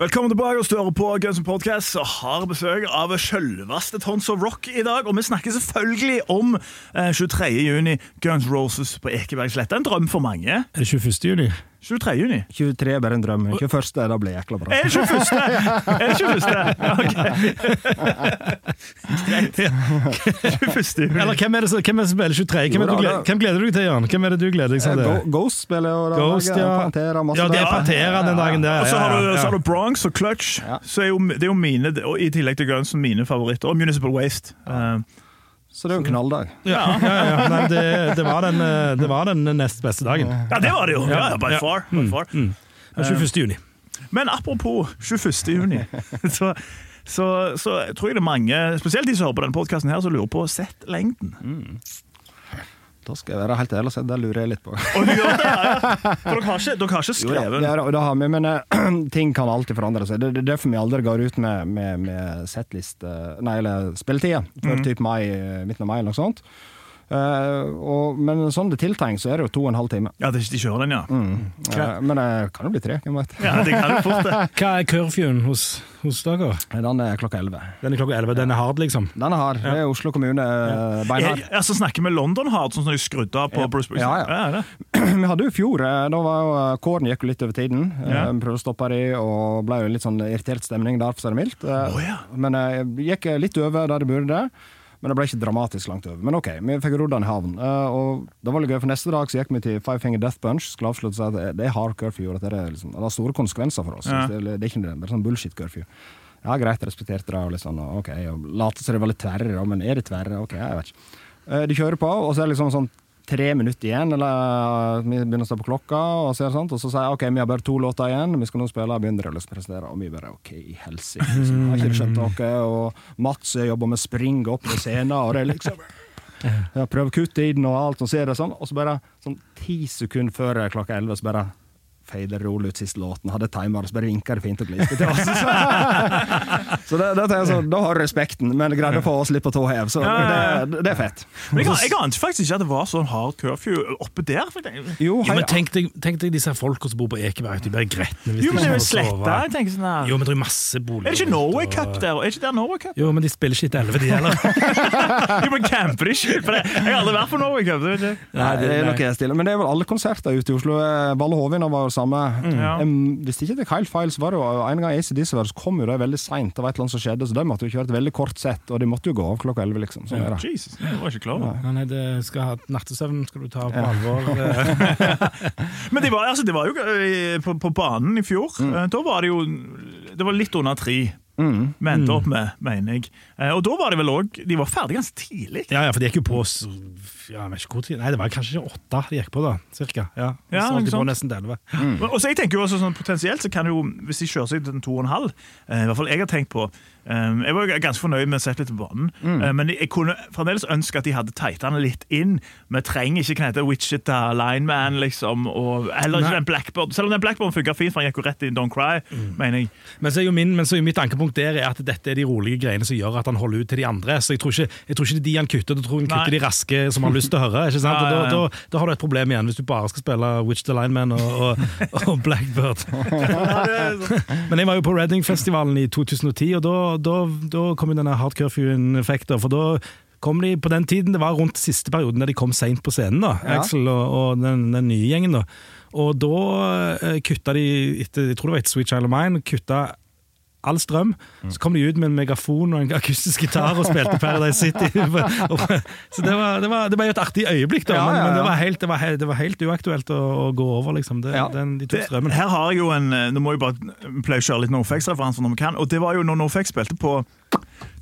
Velkommen tilbake og større på Guns N' Podcast og har besøk av selveste Tons of Rock i dag. Og vi snakker selvfølgelig om eh, 23. juni, Guns Roses på Ekebergsletta. En drøm for mange. Er det 21. juni? 23. juni. 23 er bare en drøm. 21. da blir jækla bra. Er det 21.? Er det 21.? Ja, ok. Greit. 21. juni. Eller hvem er det som hvem er det som spiller 23? Hvem, er du Jo da, gleder, hvem gleder du deg til, Jan? Hvem er det du gleder deg Eh, til? Go- Ghost spiller jo da. Ghost, ja. Pantera, masse Ja, det er. Pantera den dagen der. Og så har, du, så har du Bronx og Clutch. Ja. Så er jo, det er jo mine, og I tillegg til Guns, mine favoritter. Og Municipal Waste. Eh, Så det er jo en knalldag. Ja, ja, ja. Nei, det, det, var den, eh, det var den nest beste dagen. ja, det var det jo! Ja, by far. By far. Den 21. juni. Men apropos 21. juni, så, så, så tror jeg det er mange, spesielt de som hører på denne podkasten, som lurer på settlengden. Da skal jeg være helt ærlig og si det lurer jeg litt på. Gjør det, ja. For dere har ikke, dere har ikke Jo skrevet det, er, det har vi, men eh, ting kan alltid forandre seg. Det det er derfor vi aldri går ut med, med, med setlist eh, Nei, eller spilletida før typ mai, eh, midten av mai eller noe sånt. Eh, og, men sånn det er tiltenkt, så er det jo to og en halv time. Ja, det, de kjører den, ja. Eh, men det kan jo bli tre, hvem vet. Ja, det kan jo fort det. Hva er curfewen hos, hos dere? Den er klokka elleve. Den er klokka 11. Den er hard, liksom? Den er hard. Det er Oslo kommune ja. beinhard. Jeg, så snakker vi London Hard, sånn som de skrudde av på Bruce Springsteen? Ja, ja. Vi hadde jo i fjor, eh, da var jo eh, kåren gikk jo litt over tiden. Eh, Ja. Vi prøvde å stoppe de, og ble jo litt sånn irritert stemning der, for å si det mildt. Eh, Å, ja. Men jeg gikk litt over der det burde. Men det ble ikke dramatisk langt over. Men ok, vi fikk rodd den i havn. Eh, og det var litt gøy, for neste dag så gikk vi til Five Finger Death Bunch. Skulle avslutte si at det- er hard curfew, og det, er liksom, det har store konsekvenser for oss. Ja. Det, er- det er ikke det, det er sånn bullshit curfew. Ja, greit, respekterte det, og litt sånn, ok, og late som det var litt tverre, men er det tverre? Ok, jeg vet ikke. Eh, De kjører på, og så er det liksom sånn tre minutter igjen, eller eh, vi begynner å stå på klokka, og så, er sånt, og så sier jeg ok, vi har bare to låter igjen, vi skal nå spille, og begynner å presentere, og vi bare ok, i helsike, liksom. har ikke skjønt noe, og Mats jobber med å springe opp på scenen, og det er liksom jeg prøver å kutte i den og alt, og så er det sånn, og så bare sånn ti sekunder før klokka elleve, så bare fader rolig ut siste låten, hadde timer, så bare vinka det fint og gliser til oss. så det, det, jeg sånn, da har du respekten, men greide å få oss litt på tå hev, så det, det er fett. Men jeg, jeg ante faktisk ikke at det var sånn hard curfew oppe der. For jeg, Jo, Jo, men tenk deg, tenk deg disse folka som bor på Ekeberg. De blir gretne hvis jo, men det de jo ikke får sletta. sove. Jeg sånn her. Jo, men det er masse boliger. Er det ikke Norway og- Cup der? Er ikke der Norway Cup? Jo, men de spiller ikke etter elleve, de heller. Jo, men camper de ikke? For det, jeg har aldri vært på Norway Cup. Det vet jeg. Nei, det er noe stille. Men det er vel alle konserter ute i Oslo. Eh, Valle Hovin var jo samme. Ja. Um, hvis ikke det er helt feil, så var det jo en gang ACDC var, så kom jo de veldig seint. Det var et eller annet som skjedde, så de måtte jo kjøre et veldig kort sett, og de måtte jo gå av klokka elleve, liksom. Sånn ja, det. Jesus, jeg var ikke klar over. Nei, det skal ha nattesøvn skal du ta på alvor. eh. Men det var, altså, det var jo eh, på, på banen i fjor. Mm. eh, Da var det jo Det var litt under tre. Mm. Vi endte Mm. opp med, mener jeg. Eh, Og da var de vel òg De var ferdig ganske tidlig. Ja, ja, for de gikk jo på ja, jeg vet ikke hvor tid. Nei, det var kanskje åtte de gikk på, da. Cirka. Ja, Ja, så de på nesten elleve. Mm. Og så jeg tenker jo også sånn Potensielt så kan jo, hvis de kjører seg til en to og en halv eh, I hvert fall jeg har tenkt på eh, Jeg var ganske fornøyd med å sette litt på banen, eh, men jeg kunne fremdeles ønske at de hadde tighta den litt inn. Vi trenger ikke knete Wichita Lineman, liksom, og heller ikke Nei. den Blackbird. Selv om den Blackbird funka fint, for han gikk jo rett inn Don't Cry, mener jeg. Men så min, men så er jo mitt ankepunkt der er at dette er de rolige greiene som gjør at han holder ut til de andre. Så jeg tror ikke, jeg tror ikke det er de han kutter, jeg tror han kutter Nei. de raske som han har lyst til å høre. ikke sant? Og Da, da, da har du et problem igjen, hvis du bare skal spille Wichita Lineman og, og, og Blackbird. Men jeg var jo på Reading-festivalen i 2010, og da, da, da kom jo denne hard curfew-effekten. For da kom de på den tiden, det var rundt siste perioden da de kom seint på scenen, da, Ja. Axel og, og den, den nye gjengen. da. Og da eh, kutta de, etter, jeg tror det var etter Sweet Child of Mine, kutta all strøm. Så kom de ut med en megafon og en akustisk gitar og spilte Paradise City. Så det var, det var, det var jo et artig øyeblikk, da, Ja, men, ja, men det, var helt, det, var helt, det var helt uaktuelt å, gå over, liksom. Ja. den, de tok strømmen. her har jeg jo en eh, Nå må jeg bare pleie å kjøre litt NoFX-referanser når vi kan. Og det var jo når NoFX spilte på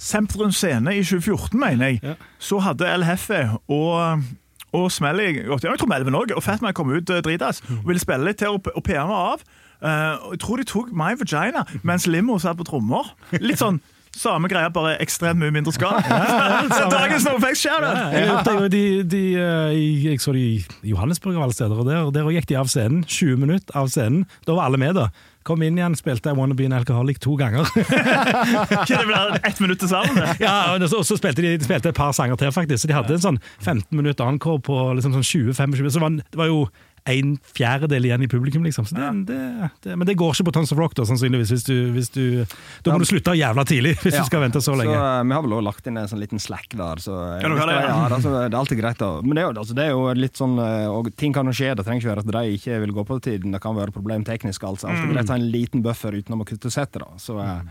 Sentrum Scene i 2014, mener jeg. Ja. Så hadde El Hefe og og Smelly. Jeg tror Melvin òg. Og Fatman kom ut dritass dritas og ville spille litt til, og, og PR var av. Og jeg tror de tok My Vagina mens Limo satt på trommer. Litt sånn samme greia, bare ekstremt mye mindre skade. Så dagens NoFX skjer det! Jeg, oppdaget de, de, jeg så de i Johannesburg av alle steder, og der, der gikk de av scenen. 20 minutter av scenen. Da var alle med, da. Kom inn igjen, spilte I Wanna Be an Alcoholic to ganger. Det blir ett minutt til sammen. ja, og så, og så spilte de, de spilte et par sanger til, faktisk. Så de hadde en sånn 15 minutter encore på liksom sånn 20-25. Så det var, det var jo en fjerdedel igjen i publikum, liksom. Så det, det, det, men det går ikke på Tons of Rock, da, sannsynligvis. Hvis du, hvis du, da må du slutte jævla tidlig, hvis Ja. du skal vente så lenge. Så eh, Vi har vel også lagt inn en sånn liten slack der. Så, eh, Kan du det, ja? ja, altså, det er alltid greit. Da. Men det altså, det er jo litt sånn eh, og Ting kan jo skje. Det trenger ikke være at de ikke vil gå på tiden. Det kan være problem teknisk. Altså. Alltid greit å ha en liten buffer utenom å kutte settet. Da. Så eh,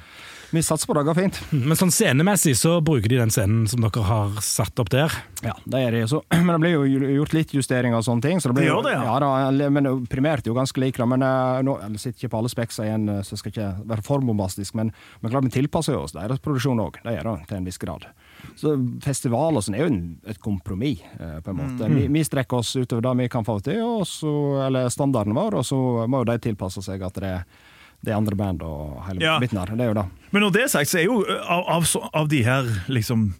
vi satser på det går fint. Men sånn scenemessig så bruker de den scenen som dere har satt opp der. Ja, det er det. Så, men det blir jo gjort litt justeringer og sånne ting. Så det, blir Det gjør det, ja. da, men primært jo ganske lik. Men eh, nå jeg sitter ikke på alle spekser igjen, eh, så jeg skal ikke være for bombastisk. Men, men klart vi tilpasser jo oss deres produksjon òg. Det gjør det til en viss grad. Så festival og sånn er jo en, et kompromiss, eh, på en måte. Vi, vi strekker oss utover det vi kan få til, og så, eller standarden vår, og så må jo de tilpasse seg at det er det andre band og hele Ja. biten der. Det er jo det. Men når det er sagt, så er jo av, av, av de her liksom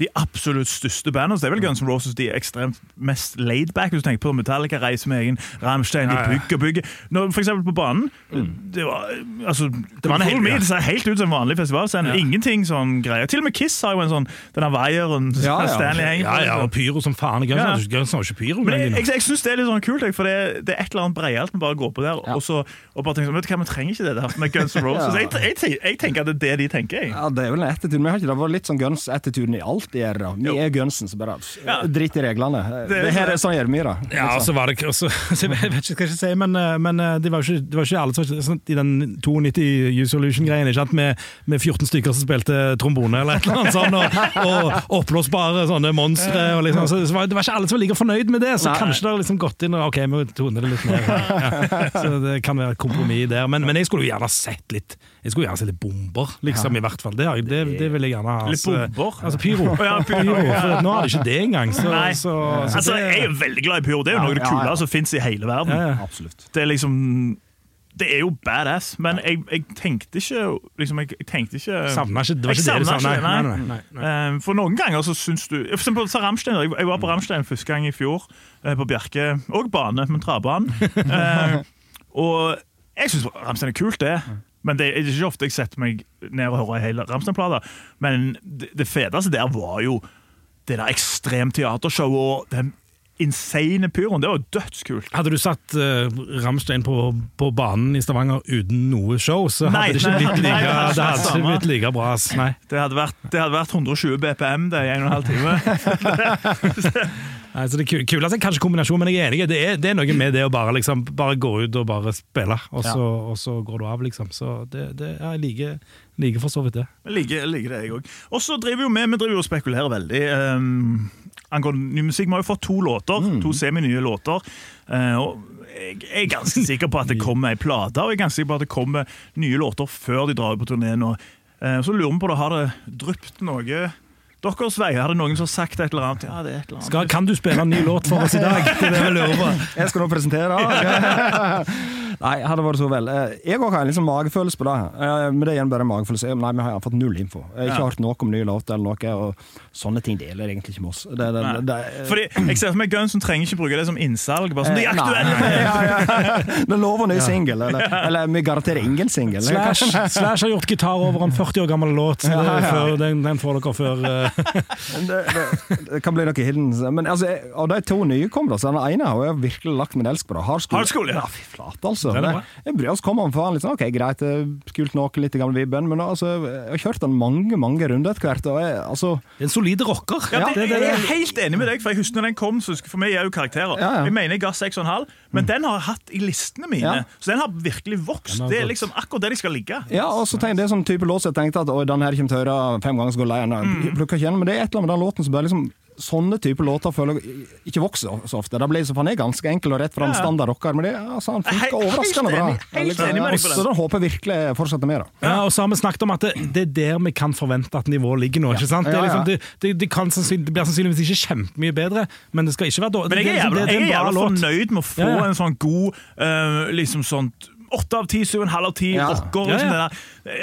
de absolutt største bandene, så det er vel Guns N' Roses de er ekstremt mest laidback. Hvis du tenker på Metallica, reiser med egen Rammstein, de Ja, ja. bygger og bygger. Når, for eksempel på banen. Det var altså, det var en hel- det ser helt ut som en vanlig festivalscene. Ja. Ingenting sånn greier. Til og med Kiss har jo en sånn denne vaieren Ja, ja. Stanley henger Ja, ja, og pyro som faen. Guns Ja. Guns har ikke pyro. Men jeg, jeg, jeg syns det er litt sånn kult, for det, det er et eller annet breialt med bare å gå på der Ja. og, så, og bare tenke sånn, vet du hva, vi trenger ikke det der med Guns N' Roses. Ja. jeg, jeg, tenker at det er det de tenker. Jeg. Ja, det er vel en attitude. Men har ikke det vært litt sånn Guns-attituden i alt? Alltid gjør det. Vi er Gunsen, som bare Ja. drit i reglene. Det, det her er sånn gjør vi det. Ja, og så var det også, så Jeg vet ikke hva jeg skal si, men, eh, men eh, det var ikke, det var ikke alle som sånn, I den 92 Use Solution-greien, ikke sant, med, med 14 stykker som spilte trombone eller et eller annet sånt, og, og oppblåsbare sånne monstre. Og liksom, så det, var, det var ikke alle som var like fornøyd med det, så Nei. kanskje det har liksom gått inn og OK, vi toner det litt ned. Ja. Så det kan være kompromiss der. Men, men jeg skulle jo gjerne sett litt Jeg skulle gjerne sett litt bomber, liksom, i hvert fall. Det, det, det vil jeg gjerne ha. Litt Altså, bomber? Altså pyro. Oh, ja, pyro. for nå har de ikke det engang. Så, Nei. så, så Altså, det- jeg er veldig glad i pyro. Det er jo noe av det Ja, ja, ja. kuleste som fins i hele verden. Ja, ja. Absolutt. Det er liksom Det er jo badass, men jeg, jeg tenkte ikke liksom, jeg, jeg tenkte ikke Savna ikke, det var ikke det du sa? Nei, nei, nei, nei. Eh, For noen ganger så syns du For eksempel så Ramstein, jeg, jeg var på Ramstein første gang i fjor, eh, på Bjerke. Og bane, men travbanen. Eh, og jeg syns Ramstein er kult, det. Men det er ikke ofte jeg setter meg ned og hører hele hel Rammstein-plate. Men det, det feteste der var jo det der ekstremteatershowet og den insane pyroen. Det var jo dødskult. Hadde du satt uh, Ramstein på, på banen i Stavanger uten noe show, så hadde Nei, det ikke nei, blitt nei, like, det hadde det hadde ikke blitt like bra. Nei. Det hadde vært, det hadde vært 120 BPM det i en og en halv time. Nei, så det kuleste er kanskje kombinasjon, men jeg er enig. Det er, det er noe med det å bare, liksom, bare gå ut og bare spille, og så, og så går du av, liksom. Så det, det ja, jeg liker, liker for så vidt det. Jeg liker, liker det, jeg òg. Og så driver jo vi, vi driver jo og spekulerer veldig. Um, angående ny musikk. Vi har jo fått to låter, to semi-nye låter. Uh, og jeg er ganske sikker på at det kommer ei plate, og jeg er ganske sikker på at det kommer nye låter før de drar ut på turné nå. Eh, så lurer vi på det, har det dryppet noe deres vei? Hadde det noen som sagt et eller annet? Ja, det er et eller annet. Skal, kan du spille en ny låt for oss i dag? Det er det vi lurer på. Jeg skal nå presentere. Nei, hadde vært så vel. Eh, Jeg òg har en liksom magefølelse på det. Eh, Men det er igjen bare magefølelse. Nei, vi har fått null info. Jeg har ikke Ja. hørt noe om nye låter eller noe, og sånne ting deler egentlig ikke med oss. Det, det, det, Fordi jeg ser for meg Gunsen trenger ikke bruke det som innsalg. Bare sånn, de er Eh, nei, aktuelle! nei, ja, ja. Det lover ny singel, eller, eller vi garanterer ingen singel. Slash, Slash har gjort gitar over en 40 år gammel låt, så det, Ja, ja. Før, den, den får dere før eh, Det, det, det kan bli noe hidden. Men altså, av de to nykommere, så den ene har jeg virkelig lagt min elsk på. det. Hardskole. Hardskole, ja. fy flate, altså. Den Det, Det, jeg bryr oss komme om faen litt sånn, ok, greit, er kult nok, litt gamle vibben, men altså, jeg har kjørt den mange, mange runder etter hvert, og jeg, altså En solid rocker. Ja, det, det, det, jeg er helt enig med deg, for jeg husker når den kom, så for meg er jo karakterer. Ja, ja. Jeg mener jeg ga 6,5, men den har jeg hatt i listene mine. Ja. Så den har virkelig vokst. Har Det er liksom akkurat der de skal ligge. Ja, og så tenker jeg, det er sånn type låt jeg tenkte at den her kommer til å høre fem ganger så går lei. Mm. Men det er et eller annet med den låten som bare liksom Sånne type låter føler jeg ikke vokser så ofte. Da blir så, Han er ganske enkel og rett fram standard rocker, men det, altså, han er funker overraskende bra. Så den håper jeg virkelig fortsetter med. da. Ja, og så har vi snakket om at det, det er der vi kan forvente at nivået ligger nå. ikke sant? Det, er liksom, det, det, det, kan sannsynlig, det blir sannsynligvis ikke kjempemye bedre, men det skal ikke være dårlig. Men jeg er jævla, det, det, jeg er er jævla fornøyd med å få Ja, ja. en sånn god uh, liksom sånt Åtte av ti, syv og en halv av ti Ja. rocker. Ja, det der.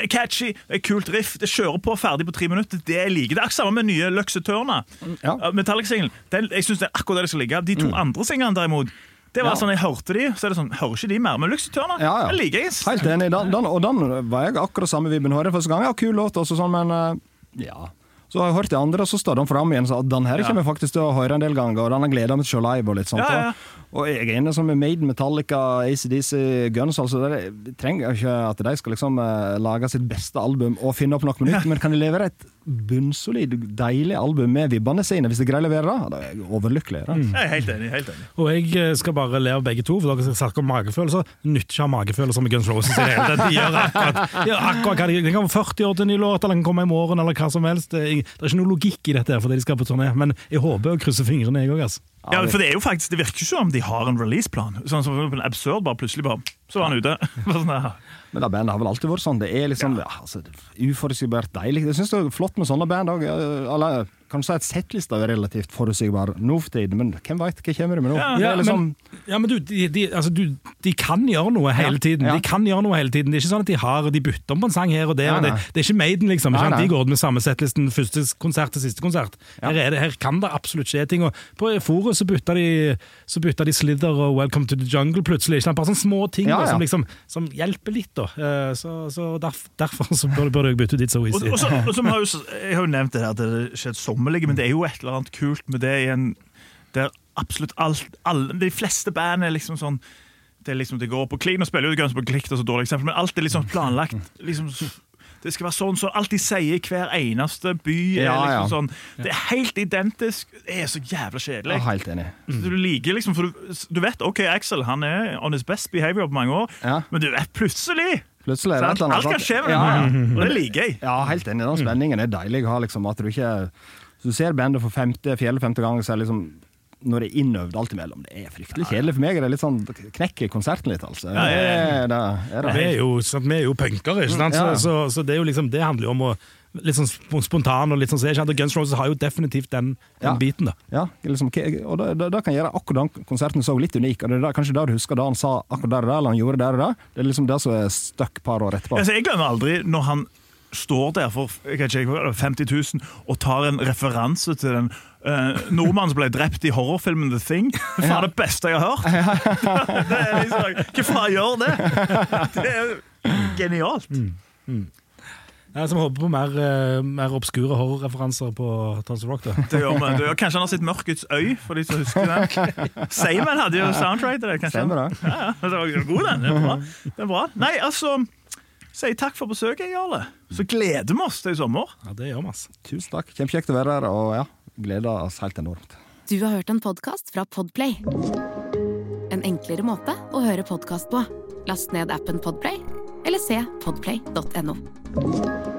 Eh, Catchy, eh, kult riff. Det kjører på ferdig på tre minutter. Det jeg liker. Det er akkurat samme med nye Luxetørna. Ja. Metallic-singelen. Jeg synes det er akkurat der det skal ligge. De to andre singlene, derimot det var Ja. sånn, Jeg hørte de, så er det sånn, hører ikke de mer. Men Luxeturna Ja, ja. liker jeg. Helt enig. Den, den, og den var jeg akkurat samme vibben. Hører første gang. Ja, kul låt, også sånn, men eh, ja. Så har jeg hørt de andre, og så står de fram igjen og at den her Ja. kommer jeg faktisk til å høre en del ganger, og den har gleda meg til å se live. Og litt sånt. Ja, ja. Og jeg er enig som er Maiden, Metallica, ACDC, Guns. Altså, det, det trenger ikke at de skal liksom eh, lage sitt beste album og finne opp noe nytt, men kan de levere et bunnsolid, deilig album med vibbene sine, hvis de greier å levere det, da er jeg overlykkelig. Da. Jeg er helt enig. helt enig. Og jeg eh, skal bare le av begge to, for dere skal snakke om magefølelser. Nytter ikke å ha magefølelser med Guns Roses. i det hele tatt. De gjør akkurat, gjør hva de Det kan være 40 år til en ny låt, eller den kan komme i morgen, eller hva som helst. Det er, ikke noe logikk i dette her fordi de skal på turné, men jeg håper og krysser fingrene, jeg òg. Altså. Ja, for Det er jo faktisk, det virker ikke som om de har en releaseplan. Sånn som en Absurd, bare plutselig bare, så var han ute. Sånn, ja. Men det bandet har vel alltid vært sånn. Det er liksom ja. altså, er uforutsigbart deilig. Jeg syns det er flott med sånne band òg. Eller kan du si at settlista er relativt forutsigbar nå for tiden, men hvem veit hva kommer det med nå? Ja, Ja, er liksom, men, ja, men du, de, de, altså, du, de kan gjøre noe hele tiden. ja. De kan gjøre noe hele tiden. Det er ikke sånn at de har De bytter om på en sang her og der. Og Det, det er ikke Maiden, liksom. Nei, nei. De går ut med samme settlisten første konsert til siste konsert. Her, er det, her kan det absolutt skje ting. Og på Forus så bytta de, så bytta de Slither og Welcome to the Jungle plutselig. Ikke sant? Bare sånne små ting Ja, da, som, liksom, som hjelper litt. da. Eh, Så, så derf, Derfor så burde, bør jeg bytte ut It's So Easy. og så, og så har jo, jeg har jo nevnt det her, at det er kjedsommelige, men det er jo et eller annet kult med det i en Der absolutt alt alle, De fleste band er liksom sånn det er liksom, det går på klikk. Nå spiller jo på klikk, det er så dårlig eksempel, men alt er liksom planlagt. liksom Det skal være sånn som de sier i hver eneste by. er Ja, ja. liksom sånn, Det er helt identisk. Det er så jævla kjedelig. Ja, helt enig. Mm. Du liker liksom, for du, du vet OK, Axel han er on his best behavior på mange år, Ja. men du vet plutselig Plutselig er det et eller annet. Alt kan skje med ja, ja. og det liker jeg. Ja, helt enig. Den spenningen er deilig å ha. Liksom, at du ikke så Du ser bandet for femte, fjerde, femte gang, så er liksom når det er innøvd alt imellom. Det er fryktelig kjedelig. For meg er det litt sånn knekker konserten litt, altså. Ja, ja, ja. Det er det. Er. Vi er jo, sant, vi er jo punkere, ikke sant? Så, så, så det, er jo liksom, det handler jo om å litt sånn spontan og litt sånn så er Guns Roses har jo definitivt den, den biten, da. Ja, liksom, og det, det, det kan gjøre akkurat den konserten så litt unik. Og det er da- kanskje det du husker da han sa akkurat der og der, eller han gjorde der og der. Det er liksom det som er stuck par år etterpå. Altså, jeg glemmer aldri når han står der for ikke, hva er det, 50 000 og tar en referanse til den uh, nordmannen som ble drept i horrorfilmen The Thing. Det er ja. det beste jeg har hørt! det er liksom, Hva faen gjør det? Det er genialt. Jeg som håper på mer, eh, mer obskure horrorreferanser på Tons Rock. da. Det gjør vi. Kanskje han har sett Mørkets øy, for de som husker den. Seimen hadde jo soundtrack til det. kanskje. Stemmer det. Ja, ja. Det var god, den. Det er bra. Det er bra. Nei, altså Sier takk for besøket, Jarle. Så gleder vi oss til i sommer. Ja, Det gjør vi, altså. Tusen takk. Kjempekjekt å være her, og ja, gleder oss helt enormt. Du har hørt en podkast fra Podplay. En enklere måte å høre podkast på. Last ned appen Podplay, eller se podplay.no.